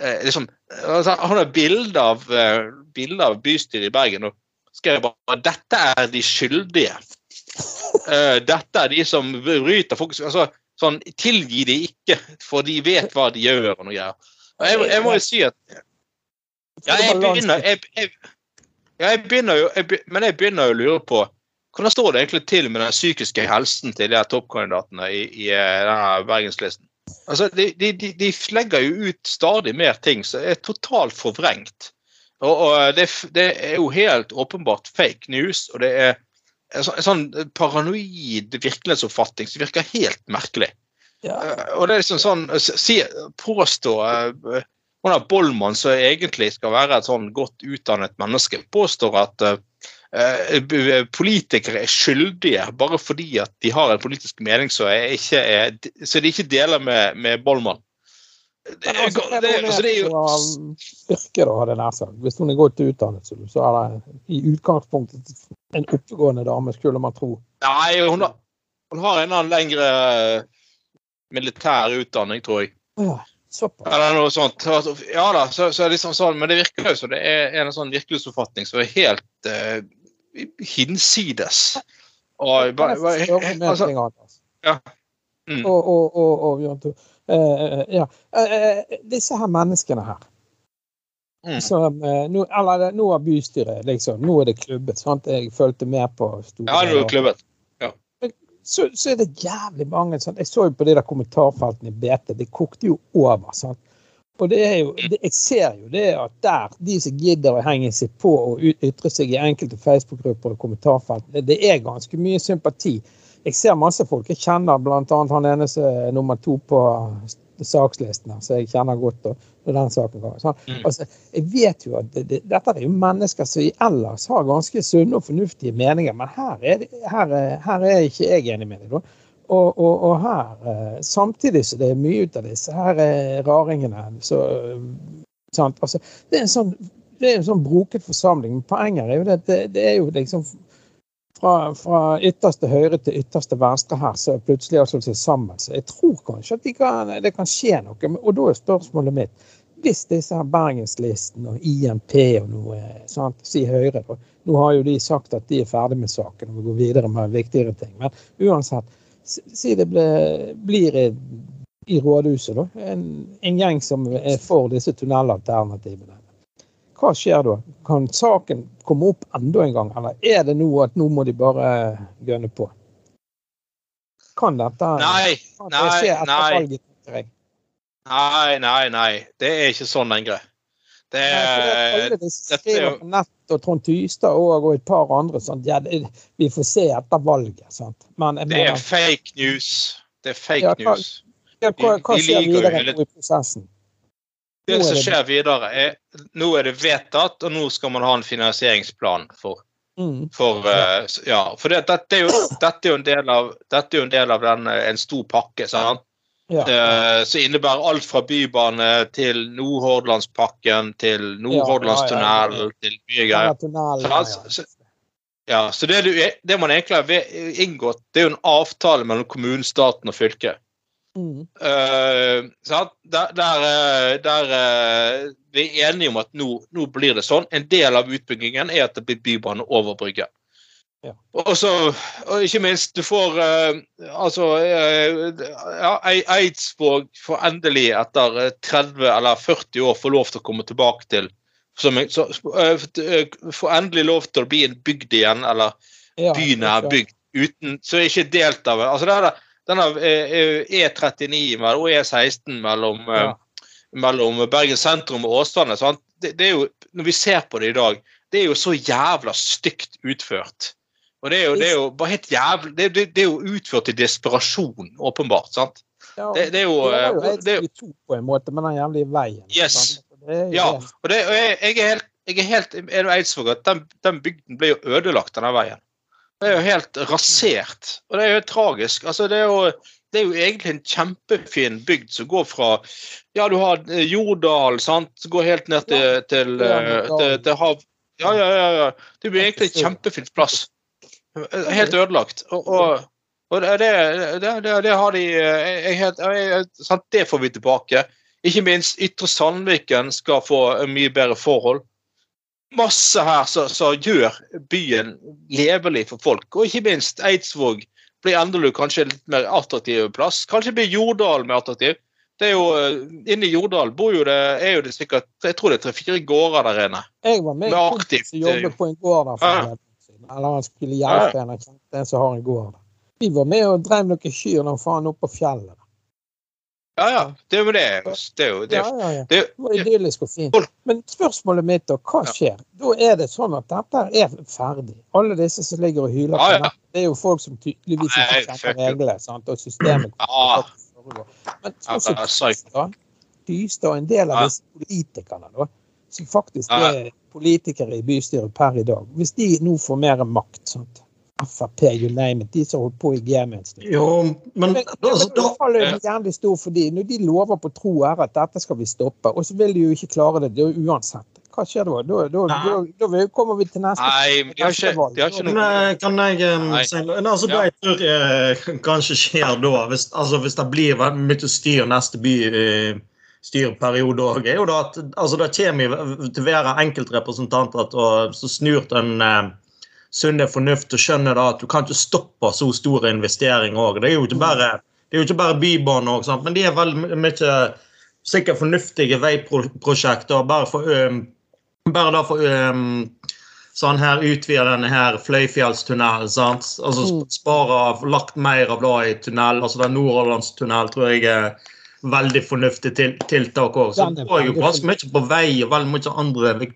B: eh, liksom, altså, Han har bilde av, eh, av bystyret i Bergen og skrev bare dette er de skyldige. Uh, dette er de som bryter folk altså, sånn, Tilgi de ikke, for de vet hva de gjør. og noe greier. Jeg, jeg må jo si at ja, jeg begynner, jeg, jeg, jeg begynner jo, Men jeg begynner jo å lure på hvordan står det egentlig til med den psykiske helsen til de her toppkandidatene i, i eh, denne Bergenslisten? Altså, de, de, de legger jo ut stadig mer ting som er totalt forvrengt. Og, og det, det er jo helt åpenbart fake news, og det er en sånn, paranoid virkelighetsoppfatning som virker helt merkelig.
C: Ja.
B: Eh, Og det er liksom sånn si, Påstå eh, Hun er Bollmann, som egentlig skal være et sånn godt utdannet menneske, påstår at eh, eh, politikere er skyldige bare fordi at de har en politisk mening som ikke er, så de ikke deler med, med Bollmann. Det,
C: altså,
B: det, det, altså, det er jo
C: Styrke, da, hadde jeg nær sagt. Hvis hun er godt utdannet, så, så er det i utgangspunktet en oppegående dame, skulle man tro.
B: Nei, hun har, hun har en annen lengre eh, militær utdanning, tror jeg.
C: Ja, såpass.
B: Eller noe sånt. Ja da, så, så det liksom sånn, men det virker jo som det er en sånn virkelighetsoppfatning som er helt uh, hinsides. Og bare,
C: bare, en
B: altså, ja. Mm.
C: Og, og, og, og ja. Eh, eh, disse her menneskene her.
B: Mm.
C: Som, eh, nå, eller, nå har bystyret liksom, Nå er det klubbet. sant? Jeg fulgte med på store
B: Ja, det er klubbet.
C: så, så er det jævlig mange sånn, Jeg så jo på de der kommentarfeltene i BT. Det kokte jo over. sant? Og det er jo, det, jeg ser jo det at der, de som gidder å henge seg på og ytre seg i enkelte Facebook-grupper og kommentarfelt, det, det er ganske mye sympati. Jeg ser masse folk. Jeg kjenner bl.a. han ene som er nummer to på sakslisten så jeg kjenner godt når den saken kommer. Så,
B: Mm.
C: Altså, jeg vet jo at det, det, dette er jo mennesker som ellers har ganske sunne og fornuftige meninger, men her er, det- her, er- her er ikke jeg enig med da. Og, og, og her, eh, samtidig så det er mye ut av disse her er raringene så, eh, sant? Altså, det er en sånn det er en sånn broket forsamling. Men poenget er jo det at det, det er jo liksom fra, fra ytterste høyre til ytterste venstre her, så plutselig har slått seg sammen. Så jeg tror kanskje at de kan, det kan skje noe. Og da er spørsmålet mitt Hvis disse her Bergenslisten og INP og noe sant, si Høyre da, Nå har jo de sagt at de er ferdig med saken og vil gå videre med viktigere ting. Men uansett, si det ble, blir i, i rådhuset, da. En, en gjeng som er for disse tunnelalternativene. Hva skjer da? Kan saken komme opp enda en gang, eller er det nå at nå må de bare gønne på? Kan dette
B: Nei,
C: kan det skje etter
B: nei.
C: valget?
B: nei, nei, nei. Det er ikke sånn lenger. Det
C: Nei, det er
B: er
C: skriver på nett, og Trond Tystad og, og et par andre. sånn Ja, det, vi får se etter valget. Sant? Men
B: Det er fake news. Det er fake
C: Ja, hva-
B: news.
C: ja, hva, hva skjer videre i prosessen?
B: Det som skjer videre, er Nå er det vedtatt, og nå skal man ha en finansieringsplan for
C: Mm.
B: For, uh, ja, for det, dette, er jo, dette er jo en del av, dette er jo en, del av den, eh, en stor pakke sant?
C: Ja.
B: Uh, som innebærer alt fra bybane til Nordhordlandspakken til
C: Nordhordlandstunnelen
B: til mye greier.
C: Ja,
B: så, ja, så det, det man egentlig har inngått, det er jo en avtale mellom kommunen, staten og fylket.
C: Mm.
B: Uh. Der, der, der eh, vi er enige om at nå, nå blir det sånn. En del av utbyggingen er at det blir bybane over brygge.
C: Ja.
B: Og, så, og ikke minst, du får uh, altså ja, Ei- Eidsvåg får endelig etter eh, 30 eller 40 år få lov til å komme tilbake til som, så, Får endelig lov til å bli en bygd igjen, eller byen er bygd uten, så er ikke delt av altså det er, Denne eh, E39 og E16 mellom, eh,
C: Ja.
B: mellom Bergen sentrum og Åsane sant? Det, det er jo, Når vi ser på det i dag, det er jo så jævla stygt utført. Og det er jo, det er jo bare helt jævlig det, det, det er jo utført i desperasjon, åpenbart. sant?
C: Ja,
B: Det, det er jo,
C: det er jo helt to på en måte, med den jævlige veien.
B: Yes. Ja, og, det, og jeg, jeg er helt, jeg er helt enig med Eidsvåg at den, den bygden ble jo ødelagt, denne veien. Det er jo helt rasert. Og det er jo tragisk. Altså, det er jo det er jo egentlig en kjempefin bygd som går fra Ja, du har eh, Jordal, sant, som går helt ned til, til, eh, til, til hav... Ja, ja, ja. ja. Det blir egentlig en kjempefin plass. Helt ødelagt. Og, og, og det, det, det, har de eh, jeg, jeg, sant, Det får vi tilbake. Ikke minst Ytre Sandviken skal få mye bedre forhold. Masse her som gjør byen levelig for folk. Og ikke minst Eidsvåg blir endelig kanskje en litt mer attraktiv plass. Kanskje blir Jordal mer attraktiv. Det er jo, eh, Inne i Jordal bor jo det, er jo det sikkert jeg tror det er tre-fire gårder der inne.
C: Jeg var med en som jobbet på en gård der. for
B: Ja.
C: en siden. Eller han skulle hjelpe en en som har en gård der. Vi var med og drev noen kyr når faen opp på fjellet.
B: Ja, ja. Det er jo det. Det er jo det.
C: Ja, ja, ja.
B: det,
C: var idyllisk og fint. Men spørsmålet mitt da, hva skjer? Da er det sånn at dette er ferdig. Alle disse som ligger og hyler på nettet, det er jo folk som tydeligvis ikke kjenner reglene sant? og systemet. Men sånn som. Dystad, og en del av disse politikerne, da, som faktisk er politikere i bystyret per i dag, hvis de nå får mer makt sant? Frp, you name it, de som har holdt på i gamet en stund.
D: Jo, men
C: Men
D: altså, da,
C: Overfallet er jævlig stor for de. Når de lover på tro og ære at dette skal vi stoppe, og så vil de jo ikke klare det, det er uansett. Hva skjer da? Da, da, da, da kommer vi til neste
B: Nei, men de har ikke, de har ikke noe
D: men, Kan jeg
B: um,
D: si noe? Altså, Det
B: Ja.
D: jeg tror eh, kanskje skjer da, hvis, altså, hvis det blir veldig mye styr neste by, eh, styrperiode òg, er jo da at altså, det kommer til å være enkeltrepresentanter som snur til en eh, sunne fornuft og skjønner da at du kan ikke stoppe så store investeringer òg. Det er jo ikke bare, det ikke bare bybane, også, men de er veldig mye sikkert fornuftige veiprosjekter. bare for um, bare da for um, sånn her utvide denne her Fløyfjellstunnelen. sant? Altså
C: Mm.
D: spare av- lagt mer av det i tunnel. altså den Nordhordlandstunnel tror jeg er veldig fornuftig til, tiltak òg. Så det går jo ganske mye på vei og veldig mye andre vik,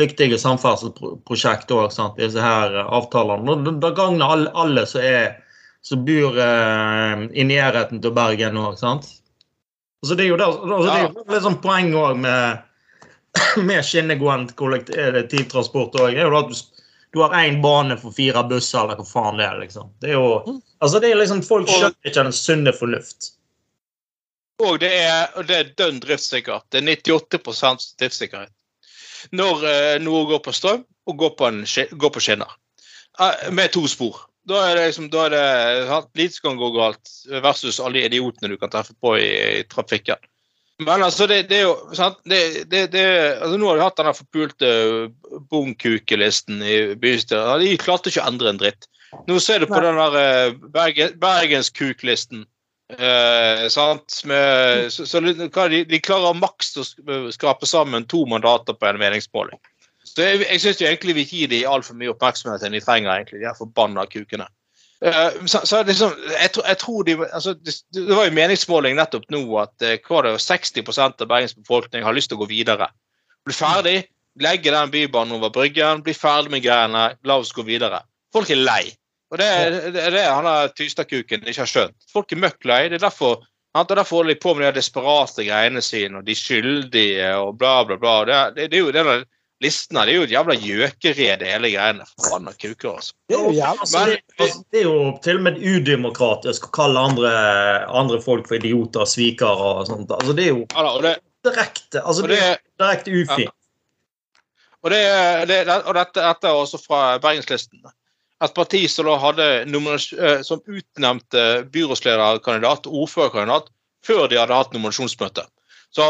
D: viktige samferdselsprosjekt òg, disse her eh, avtalene. Det, det gagner alle, alle som er som bor eh, i nærheten til Bergen òg, sant. Altså, det er jo det, altså, det er jo litt sånn poeng òg med, med skinnegående kollektivtransport òg. er jo at du, du har én bane for fire busser, eller hva faen det er. liksom. Det er jo, altså det er liksom, Folk skjønner ikke den sunne fornuft.
B: Og det er, det er dønn driftssikkert. Det er 98% driftssikkerhet. Når eh, noe går på strøm og går på, en, går på skinner. Eh, med to spor. Da er det liksom, da er det lite som kan gå galt, versus alle idiotene du kan treffe på i, i trafikken. Men altså, det, det er jo sant, det, det, det, altså Nå har vi hatt denne forpulte bondkukelisten i bystyret. De klarte ikke å endre en dritt. Nå ser du på den der eh, Bergen, Bergenskuklisten. Eh? Med, så, så de, de klarer maks å sk- skrape sammen to mandater på en meningsmåling. Så jeg, jeg syns egentlig vi gir dem altfor mye oppmerksomhet enn de trenger, egentlig, de her forbanna kukene. Eh, så, så er liksom, jeg, jeg tror de, altså, det, det var jo meningsmåling nettopp nå at eh, hva er det, 60% av Bergens befolkning har lyst til å gå videre. Bli ferdig, legge den bybanen over Bryggen, bli ferdig med greiene, la oss gå videre. Folk er lei. Og det er det, det han der Tystad-kuken ikke har skjønt. Folk er møkk lei. Det er derfor han tar derfor holder de på med de desperate greiene sine, og de skyldige og bla, bla, bla. Det, det, det er jo denne listen her, det er jo et jævla gjøkerede, hele greiene. Forbanna kuker, altså.
C: Det er jo jævlig.
D: Altså, det, altså, det er jo til og med udemokratisk å kalle andre, andre folk for idioter og svikere og sånt. Altså, det er jo
B: Ja, da, og det,
D: direkte altså,
B: og
D: det
B: det,
D: er direkte ufint.
B: Og, det, det, og dette, dette er også fra Bergenslisten. Et parti som da hadde eh, som utnevnte byrådslederkandidat og ordførerkandidat før de hadde hatt nominasjonsmøte. Så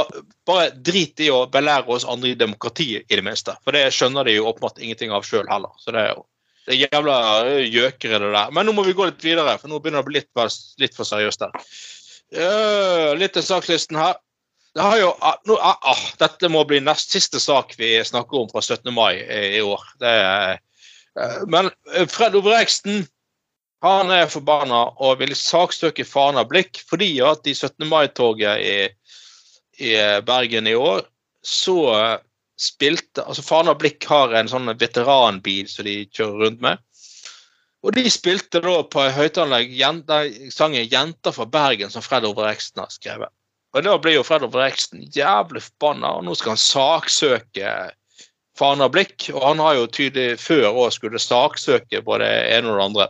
B: bare drit i å belære oss andre i demokratiet, i det minste. For det skjønner de jo åpenbart ingenting av sjøl heller. Så det er jo det er jævla eh, gjøkere, det der. Men nå må vi gå litt videre, for nå begynner det å bli litt, litt for seriøst her. Eh, litt til sakslisten her. Det jo, nå, ah, ah, dette må bli nest siste sak vi snakker om fra 17. mai i, år. Det er, men eh, Fred Ove Reksten han er forbanna og vil saksøke Fana Blikk fordi at i 17. mai-toget i, i Bergen i år så eh, spilte altså Fana Blikk har en sånn veteranbil som de kjører rundt med. Og de spilte da på høyttalerlegg sangen 'Jenter fra Bergen', som Fred Ove Reksten har skrevet. Og da blir jo Fred Ove Reksten jævlig forbanna, og nå skal han saksøke Fana Blikk. Og han har jo tydelig før òg skulle saksøke både det ene og det andre.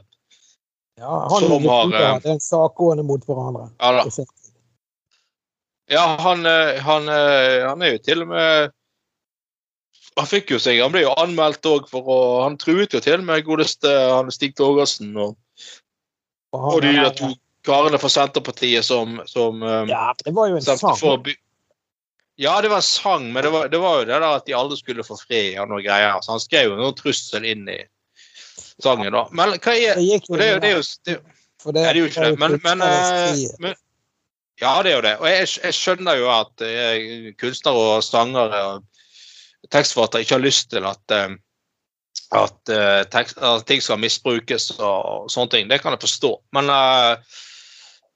C: Ja, han
B: Som har,
C: Guttungen
B: eh,
C: en sak gående mot hverandre.
B: Ja da. Ja, han, eh, han, eh, han er jo til og med Han fikk jo seg Han ble jo anmeldt òg for å Han truet jo til og med godeste han Stig Torgersen og,
C: Og
B: de der to karene fra Senterpartiet som, som
C: Ja, det var jo en sang.
B: for Ja, det var en sang, men det var, det var jo det der at de alle skulle få fred og noe greier. Så han skrev jo noen trussel inn i sangen, da. Men hva er
C: Det gikk jo
B: det, det er jo det,
C: for det,
B: er jo ikke det. Men, men, eh, men Ja, det er jo det. Og jeg, jeg skjønner jo at eh, kunstnere og sangere og tekstforfattere ikke har lyst til at eh, at, eh, tekst, at ting skal misbrukes og, sånne ting. Det kan jeg forstå. Men, eh,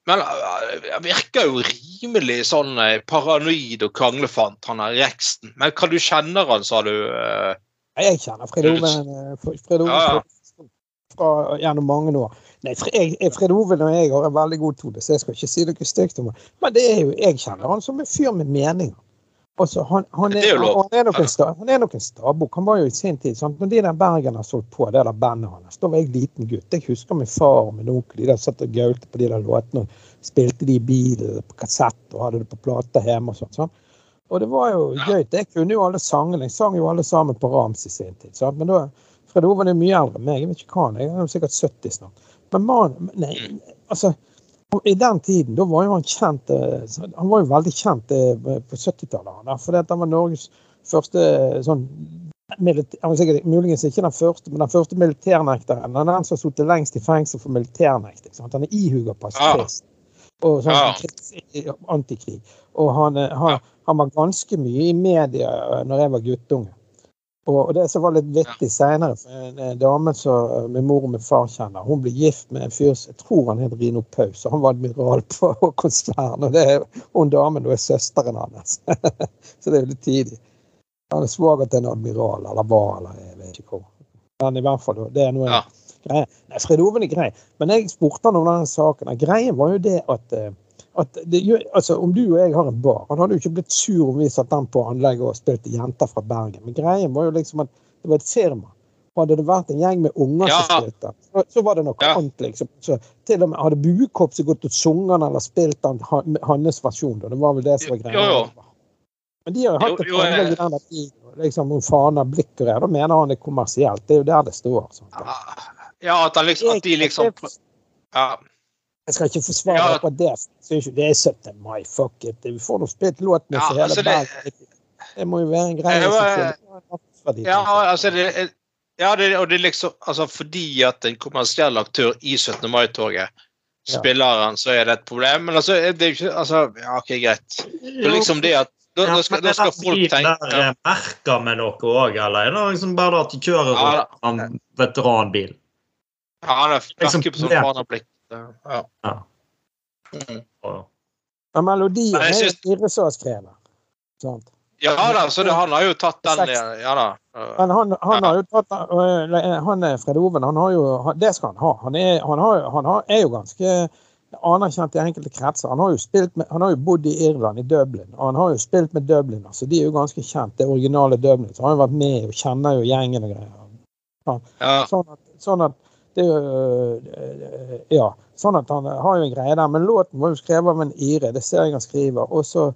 B: men eh, han virker jo rimelig sånn eh, paranoid og kranglefant, han er Reksten. Men hva du kjenner han, sa du? Uh,
C: Jeg kjenner Fred Ove
B: Ja, ja.
C: gjennom mange år. Nei, Fred Ove og jeg har en veldig god tone, så jeg skal ikke si noe stygt om ham. Men det er jo, jeg kjenner han som en fyr med meninger. Altså, han, han, er,
B: er
C: han, er nok en, sta- han stabukk. Han var jo i sin tid sant? Når de der Bergen har solgt på det der bandet hans, da var jeg liten gutt. Jeg husker min far og min onkel. De der satt og gaulte på de der låtene og spilte de i bilen på kassett og hadde det på plate hjemme og sånn. sant? Og det var jo gøy. Jeg kunne jo alle sangene. Jeg sang jo alle sammen på rams i sin tid. sant? Men da Fred Ove er mye eldre enn meg. Jeg vet ikke hva han er. Jeg er sikkert 70 snart. Men man, nei, altså i den tiden da var jo han kjent eh, Han var jo veldig kjent eh, på 70-tallet. For han var Norges første eh, sånn sikkert, Muligens ikke den første, men den første militærnekteren. Han er den som har sittet lengst i fengsel for militærnekting. Han er ihuga pasifist. Og sånn
B: Ja.
C: antikrig. Og han, han, han var ganske mye i media når jeg var guttunge. Og, det som var litt vittig seinere, en eh, dame som min mor og min far kjenner, hun ble gift med en fyr som jeg tror han het Rino Paus, og han var admiral på Håkonsvern. Og det er, hun damen da er søsteren hans. Så det er jo litt tidlig. Han er svoger til en admiral, eller var, eller jeg vet ikke hvor. Men i hvert fall, det er noe
B: Ja.
C: greie. Nei, Fred Oven er grei. Men jeg spurte han om denne saken. Greien var jo det at eh, at det, altså, Om du og jeg har en bar Han hadde jo ikke blitt sur om vi satt den på anlegget og spilte jenter fra Bergen. Men greien var jo liksom at det var et firma. Og hadde det vært en gjeng med unger
B: Ja.
C: som spilte, så, så var det noe
B: Ja.
C: annet. liksom. Så til og med Hadde Buekorpset gått og sunget den eller spilt den, hans versjon, da. Det var vel det som var greia.
B: Jo, jo.
C: Men de har jo hatt et anlegg i den tiden. Liksom, om faner, blikk og greier. Da mener han det er kommersielt. Det er jo der det står. Sånt.
B: Ja, at, han liksom, at de liksom ja.
C: Jeg skal ikke forsvare
B: Ja.
C: akkurat det. Det er 17. mai, fuck it. Vi får nå spilt låten
B: Ja,
C: for hele
B: altså det-
C: Bergen. Det må jo være en greie.
B: Var-. Ja, altså det, ja det, og det er liksom altså Fordi at en kommersiell aktør i 17. mai-toget
C: Ja.
B: spiller han, så er det et problem. Men altså, det er jo ikke altså, Ja, OK, greit. Det er liksom det at Da, da, skal, da skal folk tenke
D: Der eh, merker med noe òg, eller er det liksom bare at de kjører
B: Ja,
D: en veteranbil?
B: Ja, det er
D: Liksom,
B: på sånn
D: ja.
B: Ja.
D: Ja.
B: Mm.
C: ja melodien er
B: synes-
C: Stirre som har. Sant?
B: ja da, så det, han har jo tatt den Ja da.
C: Men han, han har jo tatt øh, Han er Fred Oven, han har jo Det skal han ha. Han er, han har, han har, er jo ganske anerkjent i enkelte kretser. Han har jo spilt med, han har jo bodd i Irland, i Dublin, og han har jo spilt med Dublin. altså De er jo ganske kjent, det originale Dublin. Så han har jo vært med og kjenner jo gjengen og greier.
B: Ja.
C: Sånn at, sånn at det er jo øh, Ja. Sånn at han har jo en greie der. Men låten var jo skrevet av en ire, det ser jeg han skriver. Og så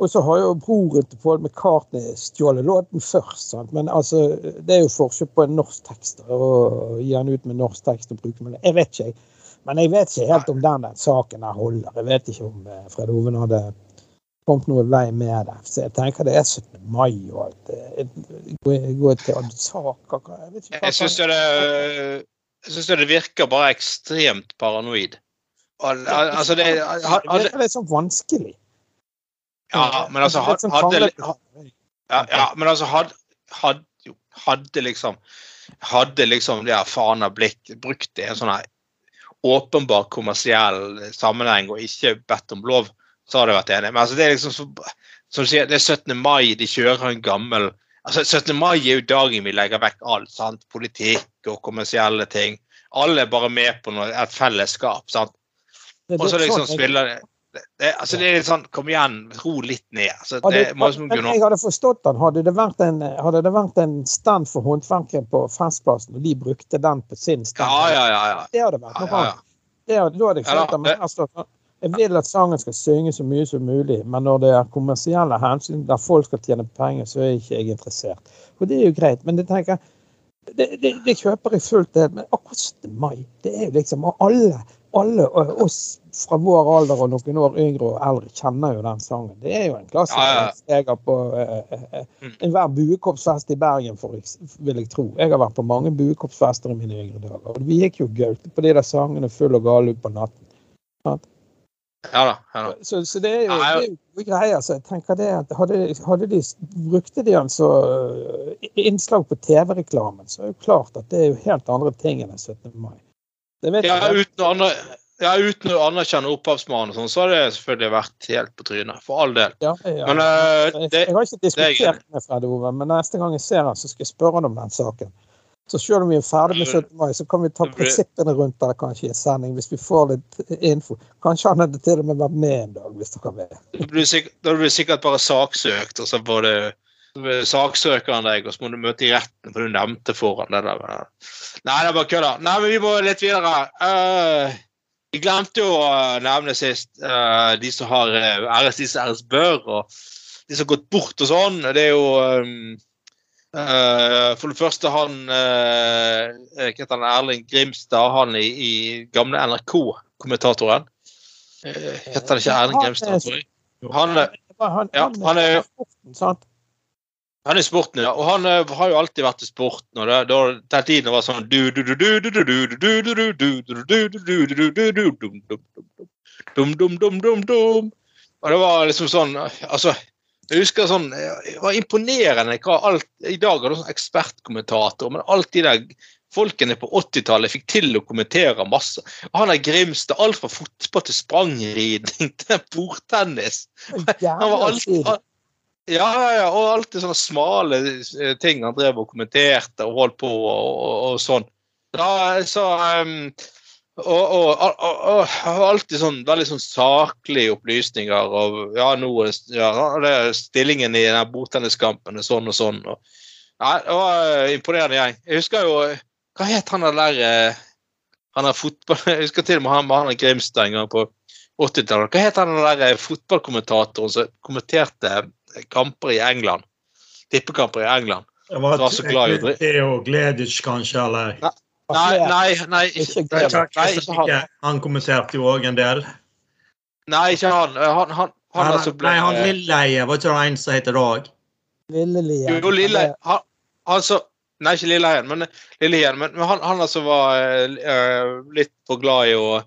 C: og så har jo broren til Paul McCartney stjålet låten først. Sant? Men altså, det er jo forskjell på en norsk tekst og gi den ut med norsk tekst og bruke den. Jeg vet ikke, jeg. Men jeg vet ikke helt om den den saken her holder. Jeg vet ikke om eh, Fred Oven hadde kommet noe vei med det. Så jeg tenker det er 17. mai og alt. Gå, gå til saker Jeg
B: Jeg syns det, jeg synes det virker bare ekstremt paranoid. Og, altså, det,
C: Det
B: hadde,
C: virker litt sånn vanskelig.
B: ja, men altså
C: sånn
B: hadde, ja, ja, men altså hadde, hadde, hadde liksom Hadde liksom det her av blikk brukt det i en sånn åpenbar kommersiell sammenheng og ikke bedt om lov, så hadde jeg vært enig. Men altså, det er liksom så, som du sier, det er 17. mai, de kjører en gammel altså 17. mai er jo dagen vi legger vekk alt. sant? Politikk og kommersielle ting. Alle er bare med på noe, et fellesskap. sant? Og så liksom
C: jeg-
B: spiller det, det, altså det er litt sånn Kom igjen, ro litt ned. Altså,
C: Hadde,
B: det
C: men jeg hadde forstått den. Hadde det vært en, hadde det vært en stand for håndverkere på Festplassen, og de brukte den på sin stand
B: Ja, ja, ja. ja.
C: Det hadde vært noe annet. Det, da hadde jeg
B: Ja,
C: det. men altså, jeg vil at sangen skal synge så mye som mulig, men når det er kommersielle hensyn der folk skal tjene penger, så er jeg ikke jeg interessert. Og det er jo greit, men det tenker jeg det, det, det kjøper jeg fullt det, men akkurat 17. mai, det er jo liksom alle, alle oss fra vår alder og noen år yngre og eldre kjenner jo den sangen. Det er jo en klassiker. Jeg har på
B: uh,
C: enhver buekorpsfest i Bergen, for, vil jeg tro. Jeg har vært på mange buekorpsfester i mine yngre dager. Og vi gikk jo gaute på de der sangene full og gal ut på natten.
B: Ja da. ja da.
C: Så, så det er jo,
B: Ja, ja.
C: det er jo greier. Så jeg tenker det at hadde, hadde de brukte de altså så innslag på TV-reklamen, så er det jo klart at det er jo helt andre ting enn den 17. mai. Det vet
B: Ja,
C: jeg.
B: uten, andre, ja, uten å anerkjenne opphavsmannen, sånn, så har det selvfølgelig vært helt på trynet. For all del.
C: Ja, ja.
B: Men uh,
C: jeg,
B: det,
C: jeg har ikke
B: det er
C: diskutert med Fred Ove, men neste gang jeg ser han, så skal jeg spørre han om den saken. Så selv om vi er ferdig med 17. mai, så kan vi ta prinsippene rundt det kanskje i en sending, hvis vi får litt info. Kanskje han hadde til og med vært med en dag, hvis dere vil.
B: da blir du sikkert, sikkert bare saksøkt, og så både saksøkeren deg, og så må du møte i retten, for du nevnte foran det der. Nei, det er bare kødda. Nei, men vi må litt videre. Eh, vi glemte jo å nevne sist uh, de som har uh, æres de som æres bør, og de som har gått bort og sånn. Det er jo um, Uh, for det første, han uh, heter han Erling Grimstad, han i, i gamle NRK-kommentatoren. Uh, heter det ikke Erling Grimstad, tror jeg? Han, ja, han er han er i sporten, ja. Og han har jo alltid vært i sporten. og det, Den tiden var sånn Og det var liksom sånn Altså jeg husker sånn Det var imponerende hva alt I dag er det sånn ekspertkommentator, men alt de der folkene på 80-tallet fikk til å kommentere masse. Han er Grimstad, alt fra fotball til sprangridning til bordtennis. Han var alltid
C: tid.
B: Ja, ja, ja, og alltid sånne smale eh, ting han drev og kommenterte og holdt på og, og, og sånn. Ja, så um, og, og, og, og, alltid sånn veldig sånn saklige opplysninger og ja, nå er ja, det er stillingen i den bordtenniskampen er sånn og sånn. Og, ja, det var eh, imponerende gjeng. Jeg husker jo Hva het han der eh, Han er fotball... Jeg husker til og med han, han er Grimstad en gang på 80-tallet. Hva het han der eh, fotballkommentatoren som kommenterte kamper i England? Tippekamper i England.
D: Det var,
B: Du var så glad i å dri-
D: Theo Gleditsch, kanskje, eller
B: Nei, nei, nei, nei,
C: Ikke
B: nei,
C: takk,
B: nei, ikke han.
D: Han kommenterte jo òg en del.
B: Nei, ikke han. Eh, Han, han, han
D: Han,
B: altså ble
D: nei, han Lilleheie, var ikke det en som heter det òg?
B: Jo, han, Nei, ikke Lilleheien, men Lilleheien. Men, men han, han altså var eh, eh, litt for glad i å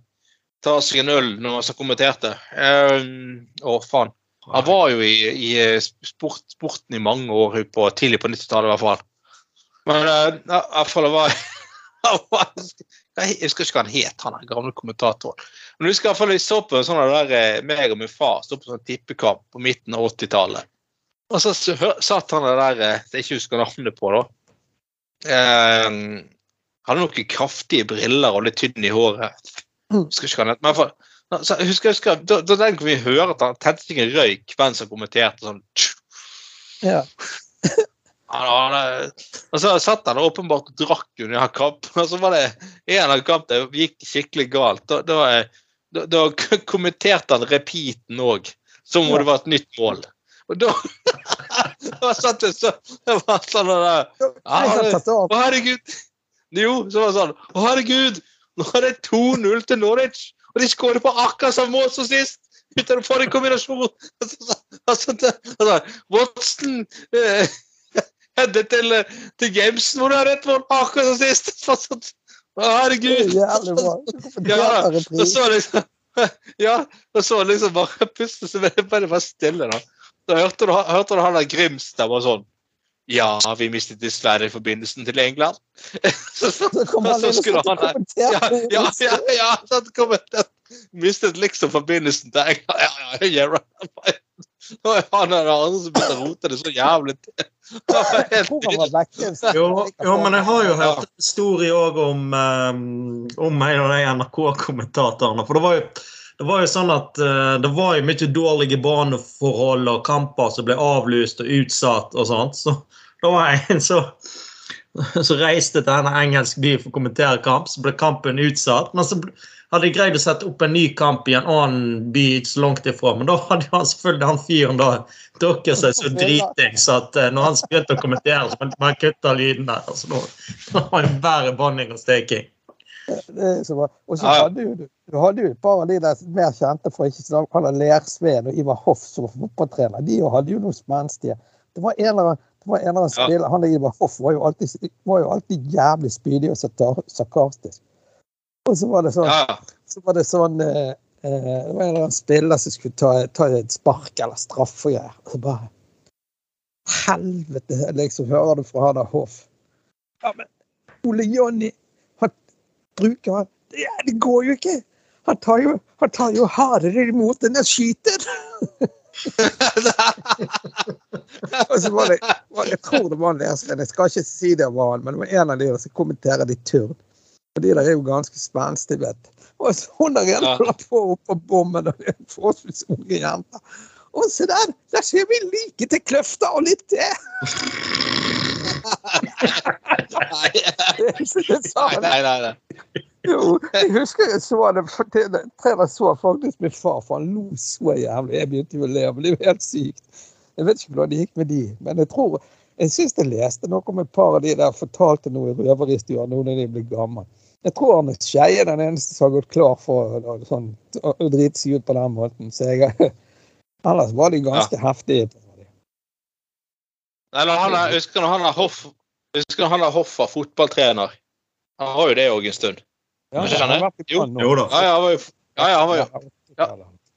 B: ta seg en øl når han så kommenterte. uh, Å, faen. Han var jo i, i eh, sport, sporten i mange år, på, tidlig på 90-tallet i hvert fall. Men uh, i hvert fall det var- Jeg husker ikke hva han het, han gamle kommentatoren. Men jeg husker i hvert fall vi så på en sånn der, eh, meg og min far så på sånn tippekamp på midten av 80-tallet. Og så satt han der eh, jeg ikke husker navnet på, da. Eh, hadde noen kraftige briller og litt tynn i håret.
C: Jeg
B: Husker ikke hva han het. Men for, så, jeg husker, jeg husker, da, da den kunne vi høre at han tente seg en røyk mens han kommenterte sånn
C: Ja.
B: Han, han, Og så satt han åpenbart og drakk under kampen, og så var det en av kampene gikk skikkelig galt. Da, da, da, da kommenterte han repeaten òg, som om det var et nytt mål. Og da da satt jeg så Det var sånn der. Å, herregud! Jo, så var det sånn Å, herregud! Nå er det 2-0 til Norwich, og de skårer på akkurat samme måte som sist! Uten å få en kombinasjon! Altså, altså, altså, Watson eh, headet til, eh, til Jameson, hvor du har rett mål akkurat som sist! Herregud! Ja, da så liksom Ja, og så liksom bare pustet så bare bare stille, da. Da hørte du, hørte du han der Grimstad var sånn Ja, vi mistet dessverre forbindelsen til England. så, så,
C: Så
B: skulle han
C: der
B: ja, ja, ja, ja, så kom et- mistet liksom forbindelsen til England. Ja, ja, yeah, right. Han er den andre som begynte å rote det så jævlig til.
D: Jo, jo, men jeg har jo hørt en historie òg om, um, om en av de NRK-kommentatorene. For det var jo det var jo sånn at uh, det var jo mye dårlige baneforhold og kamper som ble avlyst og utsatt. og sånt. Så da var en som som reiste til en engelsk by for å kommentere kamp. Så ble kampen utsatt. Men så ble- hadde de greid å sette opp en ny kamp i en annen by så langt ifra. Men da hadde han selvfølgelig han fyren da drukket seg så dritings at eh, når han begynte å kommentere, så måtte man kutte lyden der. Altså, da, var det bare banning og steking.
C: Det er så bra. Og så hadde jo du, du hadde jo et par av de der mer kjente, for ikke så langt, Lersveen og Ivar Hoff som var fotballtrener. De jo hadde jo noe spenstige. Det var en eller annen, det var en eller annen
B: Ja.
C: spiller, Han der Ivar Hoff var jo alltid, var jo alltid jævlig spydig og sarkastisk. Og så var det sånn,
B: Ja.
C: så var det sånn eh, eh, Det var en eller annen spiller som skulle ta, ta et spark eller straffe og greier. Og så bare Helvete, liksom, hører du fra han der Hoff. Ja, men Ole Jonny, han bruker han det, det går jo ikke! Han tar jo, han tar jo hardere imot enn jeg skyter! Og så var det, var, jeg tror det var en leser, jeg skal ikke si det var han, men det var en av de som kommenterer de turn. Og de er jo ganske spenstige, vet du. Og så hun der
B: ene
C: holder på opp på bommen, og det er forholdsvis unge jenter. Og se der! Der ser vi like til Kløfta og litt til!
B: Nei,
C: Det
B: nei, nei. nei.
C: Jo, jeg husker jeg så det det- det- så faktisk min far, for han lo så jævlig. Jeg begynte jo å le, men det er jo helt sykt. Jeg vet ikke hvordan det gikk med de, men jeg tror Jeg syns jeg leste noe om et par av de der fortalte noe i røverhistorien nå når de ble gamle. Jeg tror Arne Skeie er den eneste som har gått klar for å, sånn, å, drite seg ut på den måten. Så jeg, ellers var de ganske heftige.
B: Nei, når han er, husker når han er Hoff Husker når han er Hoff var fotballtrener. Han har jo det òg en stund.
C: Ja, han har vært i
B: Jo.
D: Jo da.
B: Ja, ja, han var jo Ja, ja, han var jo
C: Ja.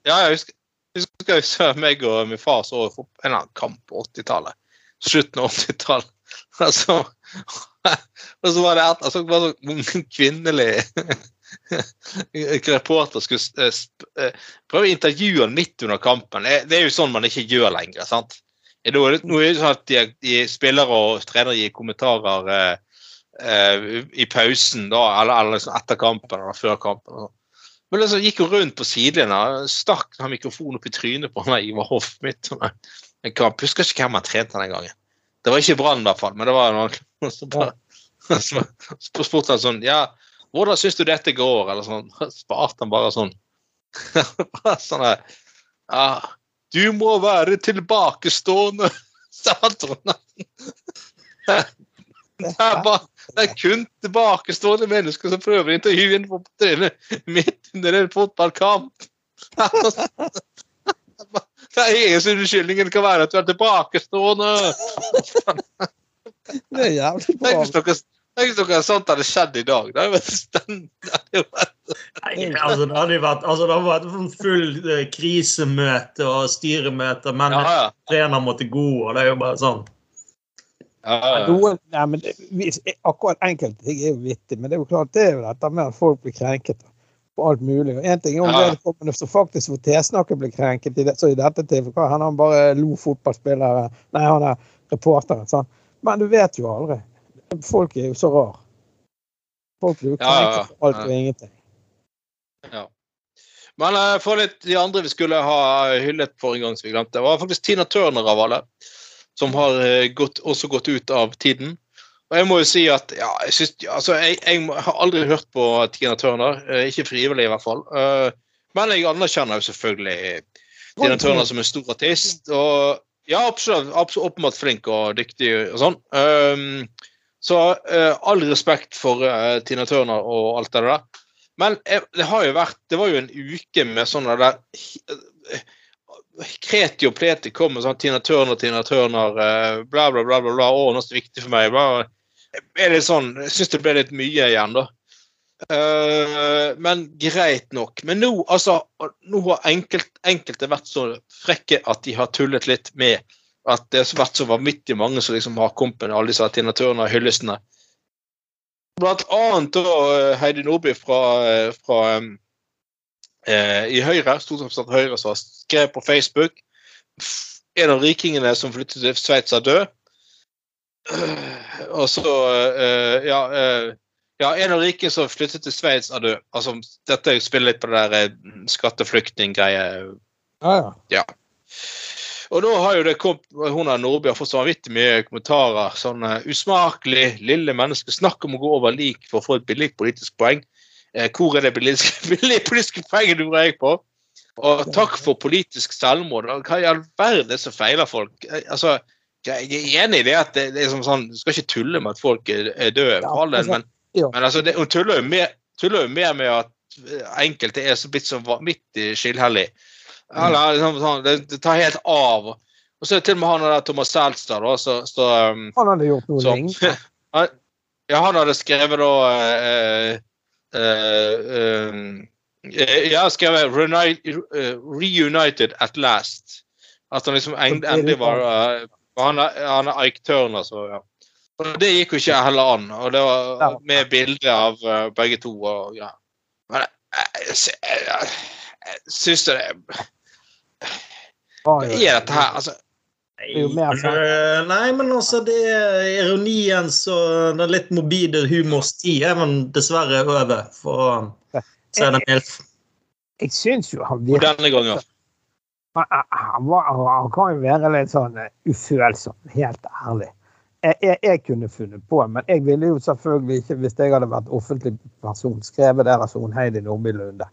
B: Ja, jeg husker, husker jeg meg og min far så en eller annen kamp på 80-tallet. Slutten av 80-tallet. Altså, og så var det et altså, var sånn kvinnelig reporter skulle eh, eh, prøve å intervjue han midt under kampen. Det er jo sånn man ikke gjør lenger. sant? Nå er det, er sånn at de, de spillere og trenere gir kommentarer eh, eh, i pausen, da, eller, eller liksom etter kampen eller før kampen. Men liksom gikk jo rundt på sidelinja, stakk mikrofonen opp i trynet på han Ivar Hoff midt en kamp. Husker ikke hvem han trente den gangen. Det var ikke Brann, i hvert fall, men det var noen som bare så spurte han sånn Ja, hvordan syns du dette går? Eller sånn. Sparte han bare sånn. Bare sånn der, Ja, du må være tilbakestående, sa han. Det er bare det er kun tilbakestående mennesker som prøver å intervjue en midt under en fotballkamp. Det eneste unnskyldningen kan være at du er tilbakestående.
C: Det er jævlig bra.
B: Tenk hvis noe, sånt hadde skjedd i dag. Det hadde vært
D: Nei, altså, det hadde vært, altså, det hadde vært sånn full eh, krisemøte og styremøte, men
B: Ja, ja.
D: trener måtte gå, og det er jo bare sånn.
B: ja, ja.
C: Noen, nei, men det, akkurat enkelte ting er jo vittig, men det er jo klart det er jo dette med at folk blir krenket på alt mulig. Og En ting er om
B: Ja.
C: vedkommende som faktisk får tesnakken blir krenket, i det, så i dette tilfellet han har bare lo fotballspillere Nei, han er reporteren. Sånn. Men du vet jo aldri. Folk er jo så rar. Folk blir jo
B: Ja, ja, ja.
C: krenket for alt og ingenting.
B: Ja. Men uh, for litt de andre vi skulle ha hyllet forrige gang, som vi glemte, var faktisk Tina Turner av alle. Som har eh, gått, også gått ut av tiden. Og jeg må jo si at ja, jeg, synes, altså, jeg, jeg har aldri hørt på Tina Turner. eh, Ikke frivillig, i hvert fall. Eh, Men jeg anerkjenner jo selvfølgelig Tina Turner som en stor artist. Og ja, absolutt, absolutt åpenbart flink og dyktig og sånn. Um, så eh, all respekt for Tina Turner og alt det der. Men det har jo vært Det var jo en uke med sånne der Kreti og pleti kom med sånn Tina Turner, Tina Turner, bla, bla, bla, bla, bla. Å, er det viktig for meg. Bla. Er det sånn, Jeg syns det ble litt mye igjen, da. Uh, men greit nok. Men nå, altså, nå har enkelt, enkelte vært så frekke at de har tullet litt med at det har vært så vanvittig mange som liksom har kommet alle disse Tina Turner-hyllestene. Blant annet da eh, Heidi Nordby fra, fra um, eh, i Høyre, stortingsrepresentant Høyre, som har skrevet på Facebook En av rikingene som flyttet til Sveits, er død. Og så eh, ja, eh, ja, en av rikene som flyttet til Sveits, er død. Altså, dette spiller litt på det der eh, skatteflyktninggreie
C: Ja, ja.
B: og da har jo det kommet Hun av Nordby har fått så vanvittig mye kommentarer. Sånn usmakelig, lille menneske. Snakk om å gå over lik for å få et billig politisk poeng. eh, hvor er det billig politiske poenget du jeg på. Og takk for politisk selvmord. Hva i all verden er det som feiler folk? Altså, jeg er enig i det at det, det er som sånn, Du skal ikke tulle med at folk er, er døde, for all del, men, men altså, det, hun tuller jo mer, tuller jo mer med at eh, enkelte er så blitt så vanvittig skillhellig. Eller, liksom, sånn, det, det tar helt av. Og så er det til og med han der Thomas Selstad, da, så, så um,
C: Han hadde gjort noe
B: så, han, ja, han hadde skrevet da eh, eh, um, Jeg har skrevet Reunited, eh, 'Reunited at last'. At han liksom endelig var eh, Han er, han er Ike Turner, så ja. Og det gikk jo ikke heller an. Og det var med bilde av eh, begge to. Og, ja. Men jeg, jeg, jeg, jeg, jeg syns det
C: er
B: Hva er dette her? Altså.
D: Eh, Nei, men altså, det er ironiens og den litt mobile humors tid er vel dessverre over, for å si det mildt.
C: Jeg syns jo han virker
B: denne gangen.
C: Han, var, han kan jo være litt sånn eh, ufølsom, helt ærlig. Jeg, jeg, jeg kunne funnet på, men jeg ville jo selvfølgelig ikke, hvis jeg hadde vært offentlig person, skrevet det hun Heidi Nordby Lunde.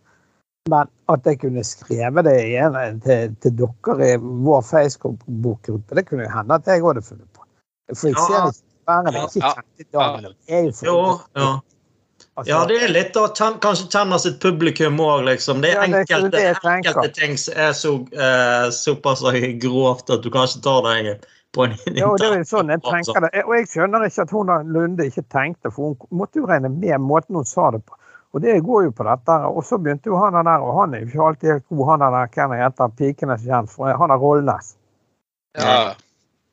C: Men at jeg kunne skrevet det igjen til, til dere i vår Facebook-bokgruppe, det kunne jo hende at jeg hadde funnet på. For jeg ser
D: det
C: ikke bare det ikke
B: Ja.
C: kjente damene. Jeg er jo
D: Jo, ja.
C: Altså,
D: ja, det er litt å ten kanskje kjenne sitt publikum òg, liksom. Det er
C: Ja, det er
D: enkelte,
C: det jeg
D: enkelte ting som er så, uh, såpass grovt at du kanskje tar deg på en
C: Jo, det er jo sånn jeg
D: Altså.
C: tenker det. Og jeg skjønner ikke at hun Lunde ikke tenkte, for hun måtte jo regne med måten hun sa det på. Og det går jo på dette. Og så begynte jo han der, og han er jo ikke alltid helt god, han der, hva han heter, Pikenes kjent, for han er Rollnes.
B: Ja.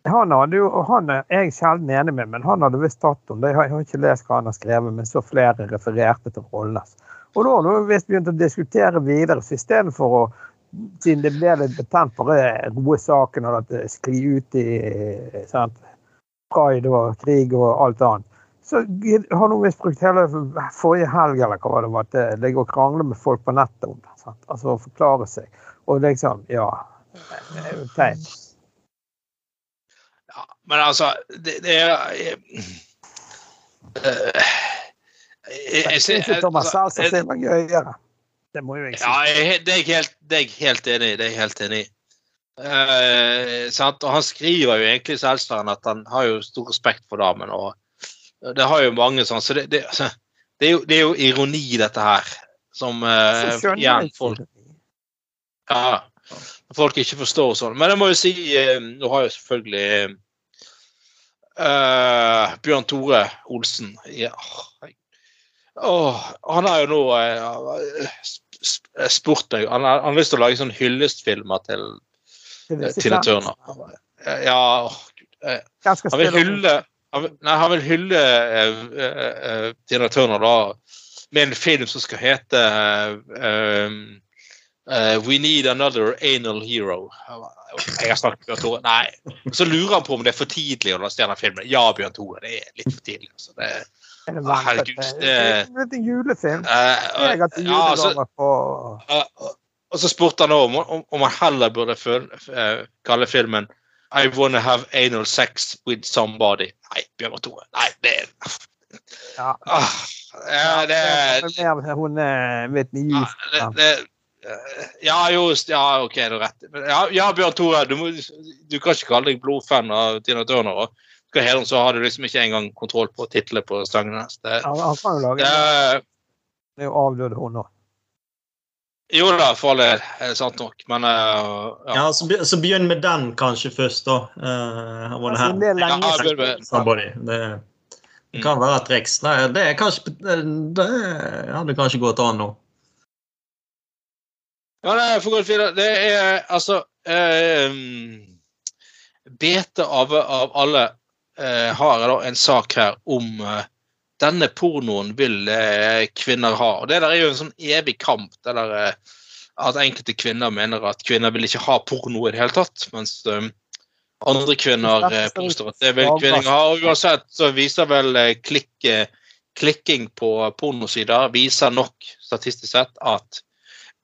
C: Han hadde jo, og han er jeg sjelden enig med, men han hadde visst tatt om det. Jeg har, ikke lest hva han har skrevet, men så flere refererte til Rollnes. Og da har du visst begynt å diskutere videre, så istedenfor å siden det ble litt betent, bare roe saken og at det skli ut i sant, pride og krig og alt annet. Så har nå visst brukt hele forrige helg eller hva det var, til å krangle med folk på nettet om det. Sant? Altså forklare seg. Og liksom, ja det er jo teit.
B: Men altså Det, det er eh, eh, jeg, jeg,
C: Jeg
B: jeg,
C: Thomas
B: altså,
C: Seltzer sin var gøyere. Det må jo jeg si.
B: Ja, er det er jeg helt, det er jeg helt enig i. Det er jeg helt enig i. Eh, sant? Og han skriver jo egentlig i at han har jo stor respekt for damen. og Det har jo mange sånn, så det, det, altså, det, er, jo, det er jo ironi, dette her. Som uh, igjen folk, ja, folk ikke forstår sånn. Men jeg må jo si eh, Nå har jo selvfølgelig eh, Bjørn Tore Olsen. Ja, Oh, Han har jo nå sp- spurt meg Han har, han har lyst til å lage sånn hyllestfilmer til
C: Tine
B: Tina Turner. Ja,
C: oh,
B: han vil hylle han vil, Nei, han vil hylle Tina Turner da. Med en film som skal hete eh, We Need Another Anal Hero. Jeg har snakket med Bjørn Tore. Nei. Så lurer han på om det er for tidlig å lansere den filmen. Ja, Bjørn Tore, det er litt for tidlig. Altså. Det,
C: det
B: herregud, det-
C: Det er en julefilm.
B: eh,
C: Jeg har til julegaver på
B: og så spurte han om, om, om han heller burde føl, uh, kalle filmen I wanna have anal sex with somebody. Nei, Bjørn Tore. Nei, det er
C: Ja.
B: ah, ja, det,
C: er mer Hun er
B: ja, det, det Ja, just Ja, OK, du har rett. Ja, ja, Bjørn Tore, du, må, du kan ikke kalle deg blodfan av Tina Turner. Og skal hele så har du liksom ikke engang kontroll på titlene på sangene. Det,
C: han kan jo lage
B: det,
C: Det er jo avdøde hun òg.
B: jo da, for all del. Sant nok. Men uh, ja.
D: Ja, så, be- så begynn med den kanskje først, da. Uh, var det her.
C: Det er lenge
B: Ja,
C: siden.
B: begynn
D: Somebody. Det, det kan være et triks. Nei, det er kanskje Det hadde kanskje gått an nå.
B: Ja, nei, for godt videre. Det er altså eh, Bete av, av alle eh, har da en sak her om eh, denne pornoen vil eh, kvinner ha. Og Det der er jo en sånn evig kamp. Det der, eh, at enkelte kvinner mener at kvinner vil ikke ha porno i det hele tatt. Mens eh, andre kvinner eh, påstår at det vil kvinner ha. Og uansett så viser vel eh, klikk, klikking på pornosider viser nok statistisk sett at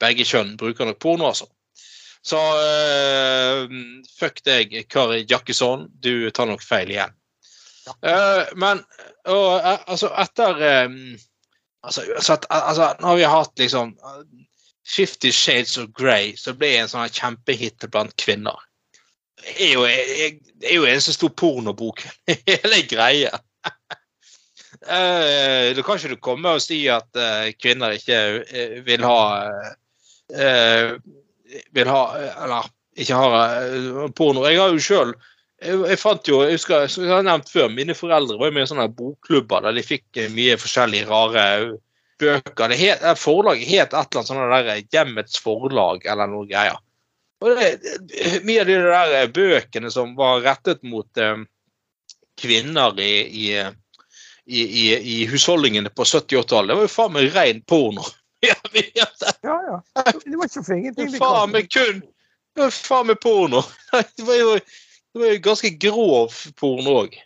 B: begge kjønn bruker nok porno, altså. Så uh, fuck deg, Kari Jakkesson. Du tar nok feil igjen. Eh, men og, uh, altså, etter um, Altså, at, altså, nå har vi hatt liksom uh, Fifty Shades of Grey, så ble en sånn kjempehit blant kvinner. Det er jo, jeg- det er jo en så stor pornobok, hele greia. uh, Da kan ikke du komme og si at kvinner ikke vil ha Vil ha eh, Eller ikke har eh, porno. Jeg har jo sjøl jeg, jeg fant jo, jeg husker, som jeg har nevnt før, Mine foreldre var jo med i sånne bokklubber der de fikk eh, mye forskjellige rare bøker. Det het, eh, Forlaget het et eller annet sånt der eh, Hjemmets forlag eller noe greier. Og det, Mye av de der eh, bøkene som var rettet mot eh, kvinner i, i, eh, i, i, i husholdningene på 70-80-tallet, det var jo faen meg ren porno. Det
C: Ja, ja. Det var ikke for ingenting.
B: Det
C: de
B: faen meg kun Det var faen meg porno. Det var jo, det var jo ganske grov porno òg.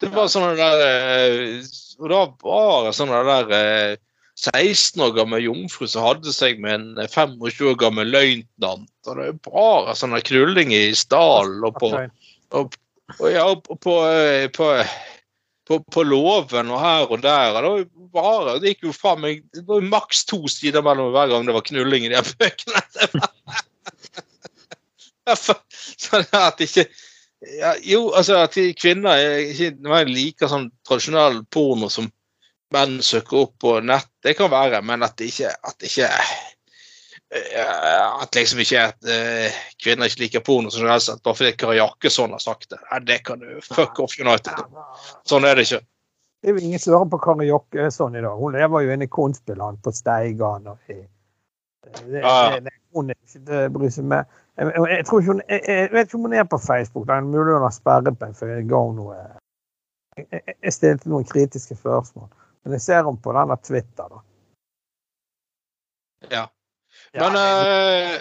B: Det var sånn der eh, Og det var bare sånn der eh, 16 år gammel jomfru som hadde seg med en 25 år gammel løytnant. Og det er bare sånne knulling i stallen og på og, og ja, på, eh, på, på, på låven og her og der. Og det var bare, det gikk jo faen meg Det var jo maks to sider mellom hver gang det var knulling i de bøkene. Sånn at ikke ja, Jo, altså at kvinner er ikke nødvendigvis liker sånn tradisjonell porno som menn søker opp på nett. Det kan være, men at det ikke at det ikke at liksom ikke at eh, kvinner ikke liker porno som helst, bare fordi Kari Jakkesson har sagt det. Nei, det kan du fuck off United. Sånn er det ikke.
C: Det er jo ingen som hører på Kari Jakkesson i dag. Hun lever jo inne i kunstspillene på Steigan. og i- det, det, det, hun er ikke det bryr seg med. Jeg, jeg, tror ikke hun, jeg, jeg vet ikke om hun er på Facebook. Det er mulig hun har sperret meg, for jeg ga noe jeg, jeg stilte noen kritiske spørsmål. Men jeg ser henne på denne Twitter, da.
B: Ja.
C: Ja,
B: Men eh,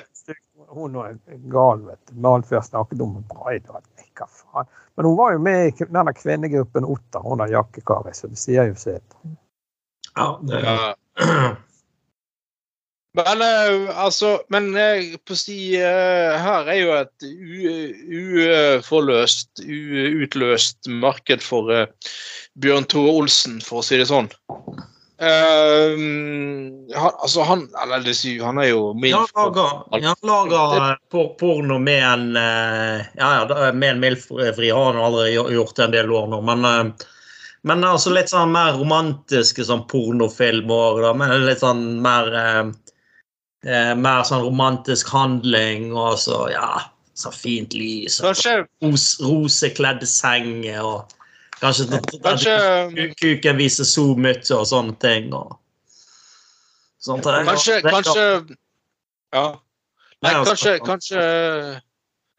C: hun er gal, vet du. Med alt vi har snakket om Braidal. Nei, hva faen. Men hun var jo med i denne kvinnegruppen Otter, hun der jakkekari, så det sier jo sitt.
D: Ja, det,
B: er... Men uh, altså Men eh, på si uh, her er jo et uforløst, uutløst marked for Bjørn Tore Olsen, for å si det sånn. Eh, han, altså han Eller han er jo milf.
D: han lager, han lager eh, por- porno med en eh, Ja, ja, med en MILF-fri har han aldri gjort- det en del år nå, men eh, men altså litt sånn mer romantiske sånn pornofilmer. Da, men litt sånn mer eh, eh, Mer sånn romantisk handling og så, ja Så fint lys. og
B: Kanskje,
D: Ros, rosekledde senger og kanskje,
B: kanskje
D: Kuken viser så mye og sånne ting. Og, sånt.
B: Kanskje,
D: Det-
B: kanskje Ja. Nei, kanskje, kanskje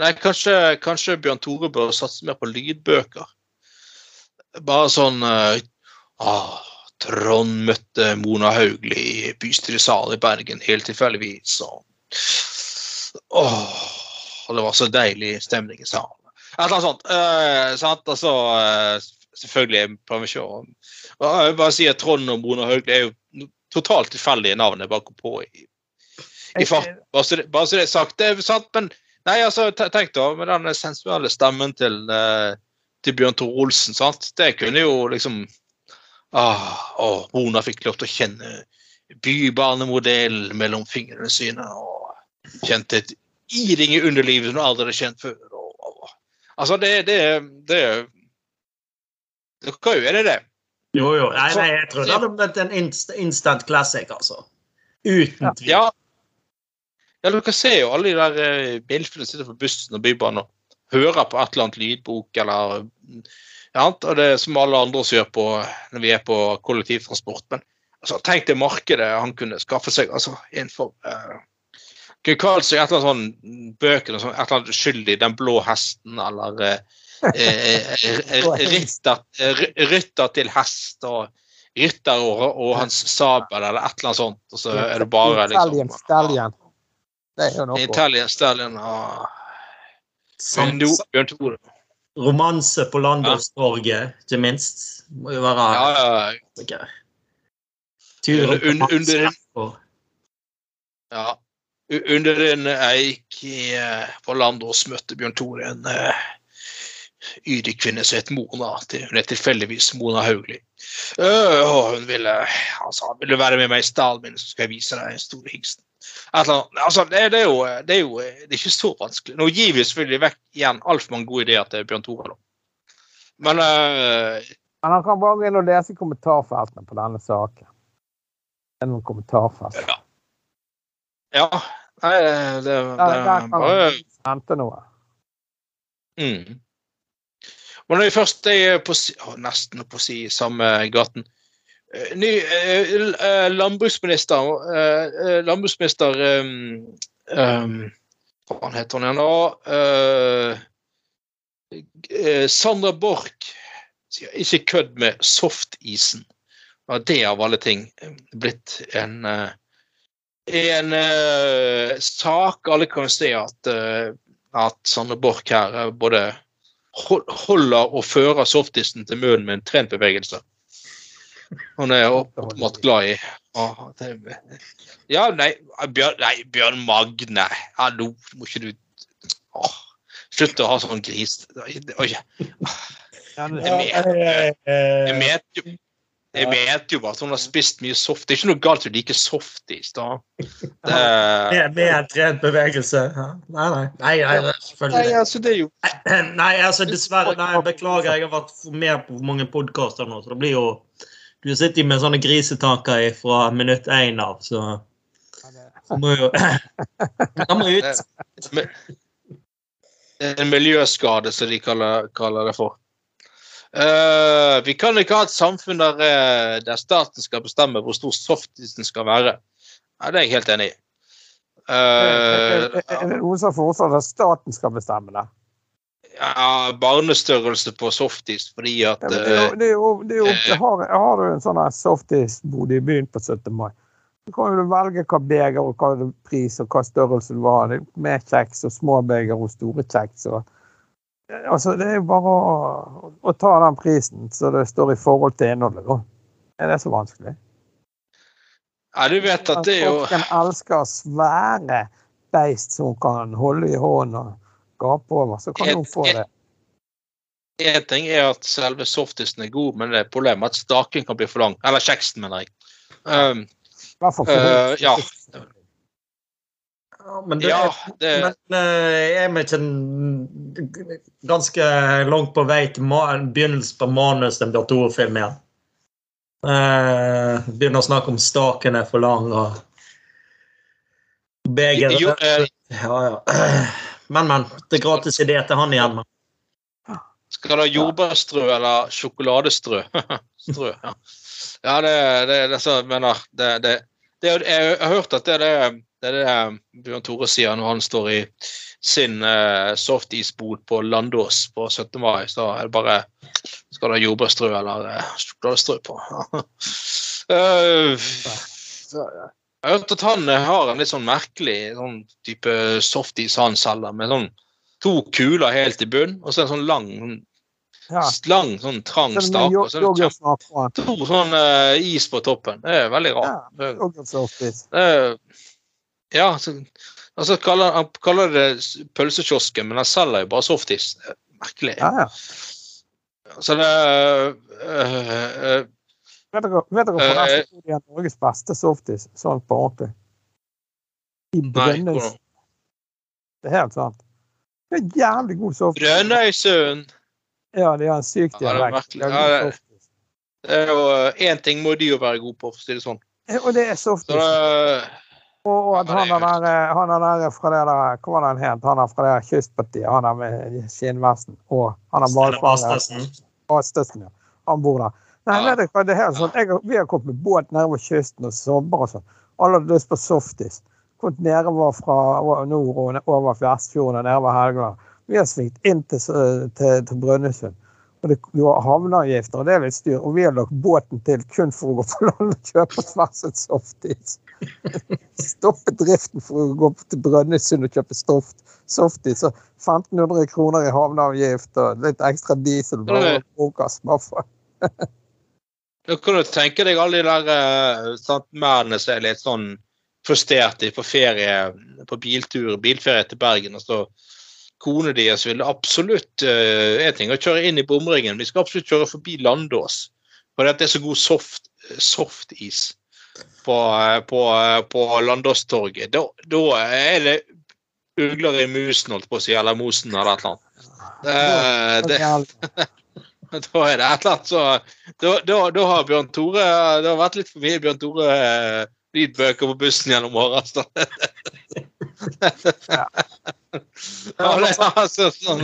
B: Nei, kanskje, kanskje Bjørn Tore bør satse mer på lydbøker. Bare sånn eh, ah, Trond møtte Mona Hauglie i bystyresalen i Bergen helt tilfeldigvis. Og, åh, det var så deilig stemning i salen. Et eller annet sånt. Uh, sant? Altså, uh, selvfølgelig jeg vi ikke å og Jeg bare si at Trond og Mona Hauglie er jo totalt tilfeldige navn jeg bare kom på i, i fart. Bare så det, bare så det er sagt. Det er sant, men nei, altså, tenk da, med den sensuelle stemmen til, uh, til Bjørn Tore Olsen, sant? Det kunne jo liksom ah, å, Mona fikk lov til å kjenne bybanemodell mellom fingrene sine og kjente et iring i underlivet som hun aldri hadde kjent før. Altså, det, det, det Dere er i det?
D: Jo, jo. Nei, nei, jeg tror det hadde blitt en instant classic, altså. Uten tvil.
B: Ja. ja, dere ser jo alle de der uh, bilfene sitter på bussen og bybanen og hører på et eller annet lydbok eller ja, og det er som alle andre som gjør på, når vi er på kollektivtransport. Men altså, tenk det markedet han kunne skaffe seg altså, innenfor uh, Kunne kalt seg et eller annet sånn bøker, sånn, et eller annet uskyldig 'Den blå hesten' eller eh, eh, eh, rytter, eh, rytter til hest og rytter og, og hans sabel eller et eller annet sånt. Og så er det bare
C: Italian
B: liksom
C: Stallion. Det er jo noe.
B: Italian Stallion og Bjørn Tore.
D: romanse på Landåstorget, ikke minst. Må jo være
B: Ja, ja.
D: Turen
B: Un- un- under-
D: og-
B: ja. Under en eik i, eh, på Landås møtte Bjørn Tore en uh, yrig kvinne som het Mona. til- Hun er tilfeldigvis Mona Hauglie. Uh, hun ville altså, vil du være med meg i stallen min, så skal jeg vise deg den store hingsten. Altså, det, det, er jo, det er jo det er ikke så vanskelig. Nå gir vi selvfølgelig vekk igjen altfor mange gode ideer til Bjørn Tore. da. Men uh,
C: Men han kan bare gå inn og lese kommentarfeltene på denne saken. Det er noen kommentarfelt.
B: ja Nei, det, det,
C: Der, der kan
B: bare
C: hente noe.
B: Mm. Og når vi først er på å, nesten på si samme gaten Eh, Ny eh, eh, landbruksminister eh, eh, Landbruksminister um, um, Hva heter han igjen da? Eh, Sandra Borch sier ikke kødd med softisen. Og det av alle ting blitt en eh, en uh, sak alle kan se at uh, at Sanne Borch her eh, både holder og fører softisen til munnen med en trent bevegelse. Hun er åpenbart glad i Å, det, Ja, nei, Bjørn, nei, Bjørn Magne. Hallo, må ikke du Åh, Slutt å ha sånn gris... Oi. Jeg mente jo jeg vet jo bare at hun har spist mye soft. Det er ikke noe galt å like softis. da. Det,
D: en trent bevegelse. Ja. Nei, nei. Nei, nei,
B: nei, altså, det er jo
D: Nei, altså dessverre. Nei, beklager. Jeg har vært med på mange podkaster nå, så det blir jo Du sitter med sånne grisetanker fra minutt én av, så Du må jo må ut.
B: En miljøskade, som de kaller, kaller det for. Eh, vi kan ikke ha et samfunn der, eh, der staten skal bestemme hvor stor softisen skal være. Ja, det er jeg helt enig i.
C: Er
B: Eh,
C: er det noen som foreslår at staten skal bestemme det?
B: ja, barnestørrelse på softis fordi at
C: Ja, det, jo,
B: eh,
C: det, jo, det jo opp til har, har du en sånn softisbod i byen på 17. mai, så kan du velge hva beger og hva pris og hva størrelse du vil ha. Med kjeks og små beger og store kjeks. Og, altså, det er jo bare å, å ta den prisen så det står i forhold til innholdet. Da. Er det så vanskelig?
B: Ja, du vet at det er jo
C: Folk elsker svære beist som hun kan holde i hånden og gape over. Så kan hun få det.
B: En ting er at selve softisen er god, men det er problemet at staken kan bli for lang. Eller kjeksen, mener jeg. Um, Eh, ja.
D: Men det,
B: ja, det
D: Men eh, er vi ikke ganske langt på vei til begynnelsen på manus den Bjørn Tore-film igjen? Uh, begynner å snakke om staken er for lang og Beger
B: jo, eh,
D: Ja, ja. Men, men. Det er gratis idé til han igjen. Men.
B: Skal du ha jordbærstrø eller sjokoladestrø? Strø, ja. ja, det, det, det er så mener det, det, det, er- Jeg har hørt at det er det, det, er det Bjørn Tore sier når han står i sin uh, softisbod på Landås på 17. mai. Så er det bare Skal du ha jordbærstrø eller uh, sjokoladestrø på? uh, jeg har hørt at han eh, har en litt sånn merkelig sånn type softis han selger, med sånn to kuler helt i bunn, og så en sånn lang, sånn
C: Ja.
B: lang, sånn trang
C: stak.
B: stake, og så er to sånn uh, is på toppen. Det er veldig rart. Det,
C: Yoghurtsoftis.
B: Ja, altså kaller, han kaller det pølsekiosken, men han selger jo bare softis. Er Merkelig.
C: Ja, ja.
B: Så det øh, øh,
C: Vet dere, vet dere
B: Eh,
C: forresten hvor de har Norges beste softis solgt på ordentlig? I Brønnøysund. Det er helt sant. Det er jævlig god softis.
B: Brønnøysund!
C: Ja, de har en syk dialekt.
B: Ja, det- Det er jo Én ting må de jo være gode på, for å si det sånn.
C: Eh, Og det er softis.
B: Så det,
C: Og at han
B: er
C: er der, han er der fra det der Hva var det han het? Han er fra det kystpartiet, han er med skinnvesten. Og han er
D: Steinar
C: badfanger.
D: Astesen.
C: Ja. Han bor der. Nei,
B: Ja.
C: det, det er helt sånn, jeg, Vi har kommet med båt nedover kysten og sommer og sånn. Alle hadde lyst på softis. Kommet nedover fra nord og over Vestfjorden og nedover Helgeland. Vi har svingt inn til, til, til Brønnøysund. Og det, du har havneavgifter, og det er litt styr. Og vi har lagt båten til kun for å gå på land og kjøpe tvers et softis. Stoppe driften for å gå til Brønnøysund og kjøpe stoft, softis. Og 1500 kroner i havneavgift og litt ekstra diesel. Bare
B: Da kan du tenke deg alle de der eh, sant, mennene som er litt sånn frustrerte på ferie, på biltur, bilferie til Bergen, og så kone deres ville absolutt uh, En ting å kjøre inn i bomringen, vi skal absolutt kjøre forbi Landås. For det er så god soft, softis på, eh, på, eh, på Landåstorget. Da, da er det ugler i musen, holdt på å si, eller mosen eller et eller annet. Det, det, da er det et eller annet så Da, da, da har Bjørn Tore Det har vært litt for mye Bjørn Tore eh, lydbøker på bussen gjennom åra. altså.
C: Ja.
B: Ja, det er altså sånn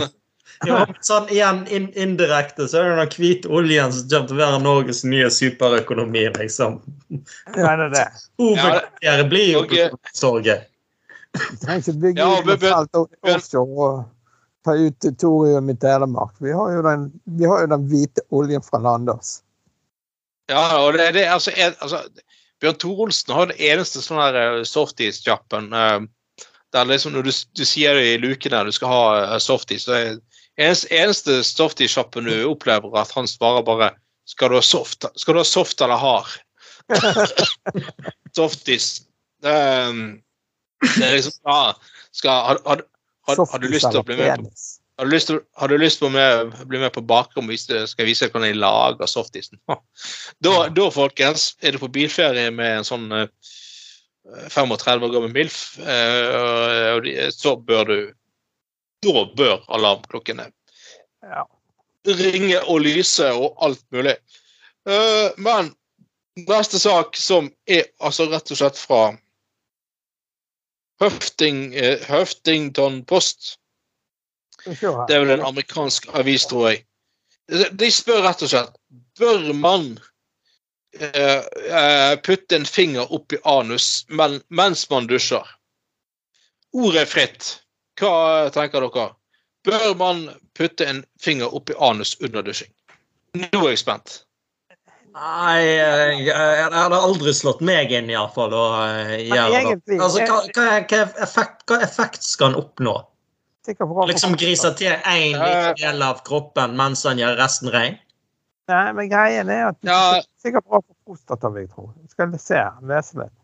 D: Ja, sånn igjen in indirekte så er det den hvite oljen som kommer til å være Norges nye superøkonomi, liksom.
C: Ja, det er det.
D: Hovedkvarteret blir jo
B: eh.
C: Trenger ikke bygge ut
B: men-
C: offshore og ta ut thorium i Telemark. Vi har jo den, vi har jo den hvite oljen fra Landås.
B: Ja, og det, det altså, er, altså Bjørn Thorolsen Olsen har den eneste sånn her eh, softis-kjappen. Uh, der liksom når du, du sier det i luken der du skal ha eh, softis, så er eneste, eneste softis-kjappen du opplever at han svarer bare skal du ha soft, du ha soft eller hard? softis. Det, er, det er liksom ja, skal, har, har, har, har du lyst til å bli med på har du lyst til, har du lyst til å med, bli med på bakrommet Hvis det, skal vise hvordan jeg lager softisen? Da, da, folkens, er du på bilferie med en sånn eh, 35 år gammel MILF, eh, og så bør du Da bør alarmklokkene
C: Ja.
B: ringe og lyse og alt mulig. Uh, men neste sak, som er altså rett og slett fra Høfting, uh, Høftington Post det er vel en amerikansk avis, tror jeg. De spør rett og slett Bør man eh, putte en finger opp i anus men, mens man dusjer? Ordet er fritt. Hva tenker dere? Bør man putte en finger opp i anus under dusjing? Nå er jeg spent.
D: Nei, jeg, jeg hadde aldri slått meg inn, iallfall. Uh, altså, hva, hva, hva, effekt, hva effekt skal han oppnå?
C: Sikkert bra for
D: Liksom grise til én
B: liten
D: del av kroppen mens han gjør resten rein?
C: Nei, men greien er at det er sikkert bra for prostata, vil jeg tro. Skal vi se, lese litt.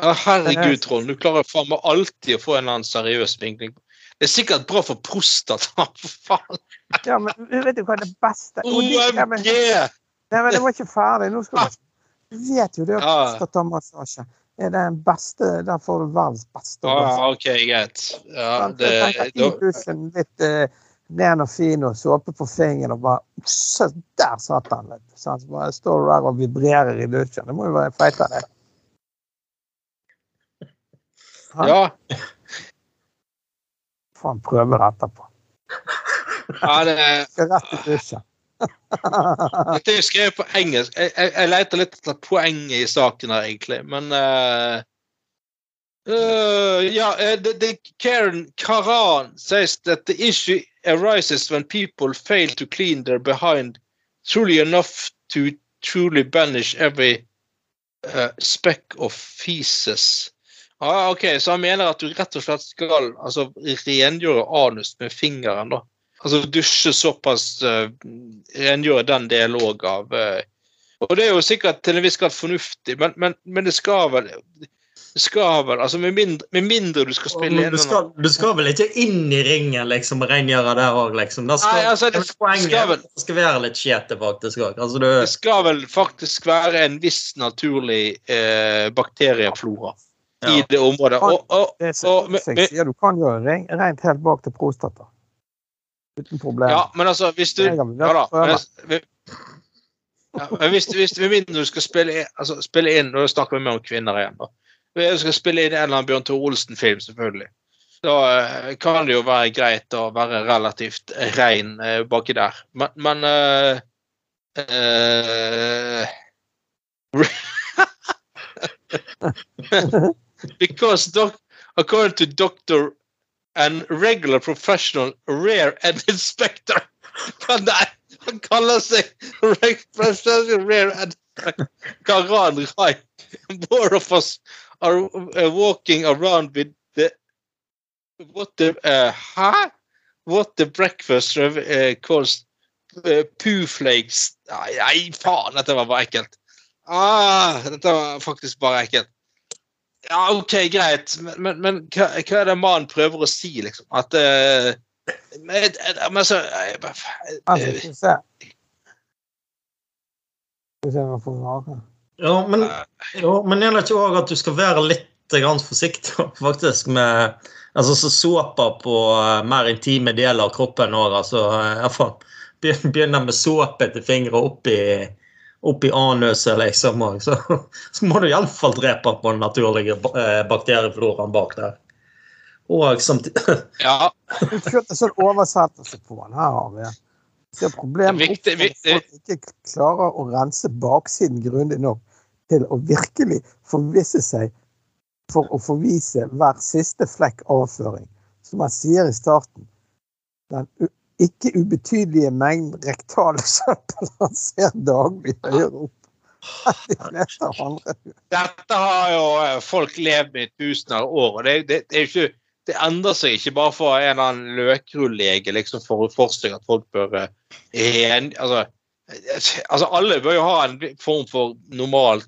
B: Herregud, Trond. Du klarer faen meg alltid å få en eller annen seriøs vinkling. Det er sikkert bra for prostata. For faen.
C: Ja, men vet du hva det beste
B: OMG!
C: Nei, men det var ikke ferdig. Nå skal du Du vet jo det at
B: Ja.
C: prostatamassasje er den beste Der får du verdens beste.
B: Ah, OK, greit. Ja, det,
C: bussen, litt uh, ren og fin og såpe på fingeren og bare så, Der satt han, vet du. Så bare står du der og vibrerer i dusjen. Det må jo være feit deg.
B: ja.
C: Faen, prøve det etterpå.
B: ja det,
C: Skal rett i dusjen.
B: Dette er skrevet på engelsk. Jeg, jeg, jeg leter litt etter poenget i saken her, egentlig, men eh, eh, Ja, eh, det, det, Karen Karan says that the issue arises when people fail to clean their behind truly enough to truly banish every eh, speck of feces. Ah, ok, Så han mener at du rett og slett skal altså, rengjøre anus med fingeren, da. Altså dusje såpass uh, Rengjøre den delen òg av uh, Og det er jo sikkert til en viss grad fornuftig, men, men, men det skal vel det skal vel, altså Med mindre, med mindre du skal spille
D: inn du, du skal vel ikke inn i ringen liksom, og rengjøre der òg, liksom? Da skal,
B: Nei, altså, det
D: poenget
B: skal vel-
D: det skal være litt skjete, faktisk òg. Altså, du
B: Det skal vel faktisk være en viss naturlig eh, bakterieflora i det området. Og, og,
C: Det er så,
B: og, men-
C: jeg du kan gjøre det rent helt bak til prostata. Uten problem.
B: ja, men altså, hvis du Ja da. Men, ja, men hvis, hvis med mindre du skal spille altså, spille inn Nå snakker vi mer om kvinner igjen. da. Hvis du skal spille inn en eller annen Bjørn Tore Olsen-film, selvfølgelig. Da eh, kan det jo være greit å være relativt rein eh, baki der. Men, men eh, eh, Because doc, according to doctor and regular professional rare and inspector Han, han kaller seg professional rare and Karan Rai. More of us are uh, walking around with the what the uh, Hæ? What the breakfast uh, calls uh, poo flakes. Nei, nei, faen, dette var bare. Ah, dette var faktisk bare. Ja, OK, greit, men, men, men hva, hva er det mannen prøver å si, liksom? At eh, men, eh, men så eh,
C: Altså.
D: Ja, men, ja, men er det ikke òg at du skal være litt grann forsiktig faktisk med altså, så såper på eh, mer intime deler av kroppen òg? Altså, begynner med såpe til fingre opp i, opp i anuset, liksom. Og så, så må du iallfall drepe på den naturlige eh, bakteriefloraen bak der. Og samtidig
B: Ja.
C: Du kjørte sånn oversettelse på den. Her har vi. er problemet
B: Viktig-
C: at folk ikke klarer å rense baksiden grundig nok til å virkelig forvisse seg for å forvise hver siste flekk avføring. Som jeg sier i starten, den ikke ubetydelige mengden rektale søppel han ser daglig høyere opp de fleste andre.
B: Dette har jo eh, folk levd med i tusener av år. og det, det, det, er jo ikke, det endrer seg ikke bare for en eller annen løkrullege liksom for å forestille at folk bør eh, en, altså, eh, altså Alle bør jo ha en form for normal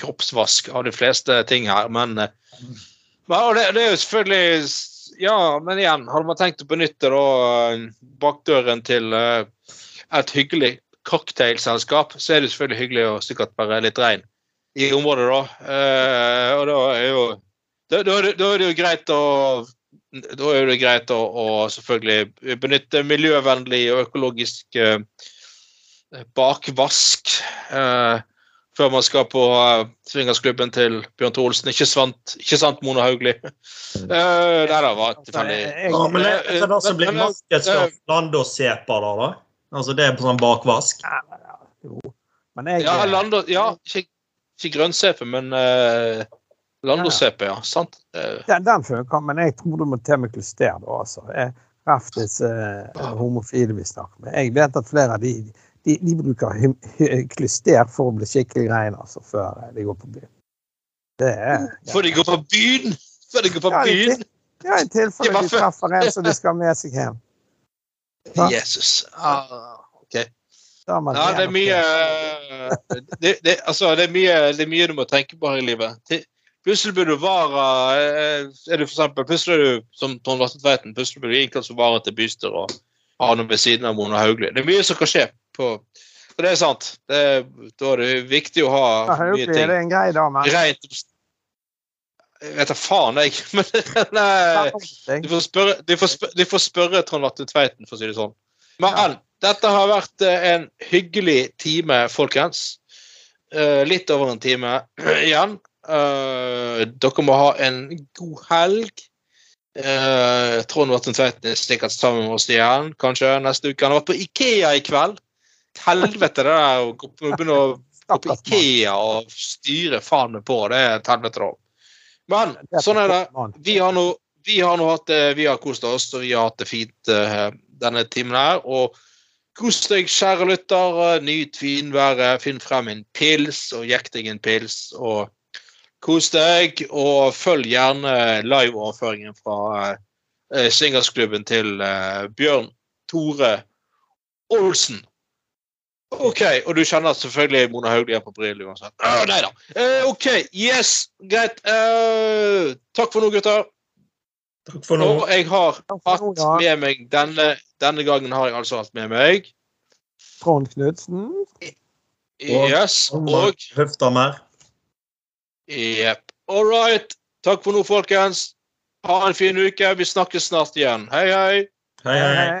B: kroppsvask av de fleste ting her, men, men og det, det er jo selvfølgelig Ja, men igjen, hadde man tenkt å benytte da bakdøren til eh, et hyggelig cocktailselskap, så er det selvfølgelig hyggelig å sikkert være litt rein i området, da. Eh, og da er jo da, da, da er det jo greit å da er det greit å, å selvfølgelig benytte miljøvennlig og økologisk eh, bakvask eh, før man skal på eh, swingersklubben til Bjørn Thor Olsen. Ikke sant, ikke sant Mona Haugli? Uh, nei, det var tilfeldig.
D: Ja, men det, er det som blir
B: men-
D: markedsført og Sepa, da, da? Altså det er på sånn bakvask?
C: Jo. Men jeg,
B: Ja, Lando, ja ikke, ikke grønnsepe, men uh, Landåssepe, ja. Sant. Uh.
C: Den, den funker, men jeg tror du må til med klyster da, altså. Jeg Reftes eh, homofile vi snakker med. Jeg vet at flere av de, de, de bruker klyster for å bli skikkelig rein altså, før eh, de går på byen. Det er
B: Før de går på byen! Før de går på
C: Ja,
B: byen!
C: til- Ja, i tilfelle
B: Ja,
C: de treffer en som de skal ha med seg hjem. Da?
B: Jesus. Ah, ok.
C: Da man
B: Ja, det er mye
C: pen.
B: det, det, altså, det, er mye, det er mye du må tenke på her i livet. Plutselig blir du vara eh, Er du for eksempel, plutselig er du som Trond Vatne Tveiten, plutselig blir du innkalt som vara til bystyret og har noe ved siden av Mona Hauglie. Det er mye som kan skje. På Så det er sant. Det, da er det viktig å ha
C: Ja,
B: mye
C: ting
B: ting
C: er det en grei dame?
B: rent Jeg vet da faen, jeg. Men nei, du får spørre, du får spørre, du får spørre Trond Vatne Tveiten, for å si det sånn. Men dette har vært eh, en hyggelig time, folkens. Eh, litt over en time igjen. Eh, dere må ha en god helg. Uh, Trond Vatn Tveiten er sikkert sammen med oss igjen, kanskje neste uke. Han har vært på Ikea i kveld. Helvete, det der å begynne å gå på Ikea og styre faen meg på, det er et helvete, da. Men sånn er det. Vi har nå vi har nå hatt det, vi har kost oss, og vi har hatt det fint uh, denne timen her. Og kos deg, kjære lytter. eh, Nyt finværet. Finn frem en pils, og jekk deg en pils. Og kos deg. Og følg gjerne liveoverføringen fra uh, Swingersklubben til uh, Bjørn Tore Olsen. OK, og du kjenner selvfølgelig Mona Hauglie på Brill uansett. Uh, nei da. Uh, OK, yes, greit. Uh, takk for nå, gutter.
D: Takk for nå.
B: Og jeg har hatt
C: ja.
B: med meg denne, denne gangen har jeg altså hatt med meg
C: Trond Knutsen.
B: Yes, og
D: Høftamer.
B: Jepp. All right. Takk for nå, folkens. Ha en fin uke. Vi snakkes snart igjen. Hei, hei.
D: Hei, hei.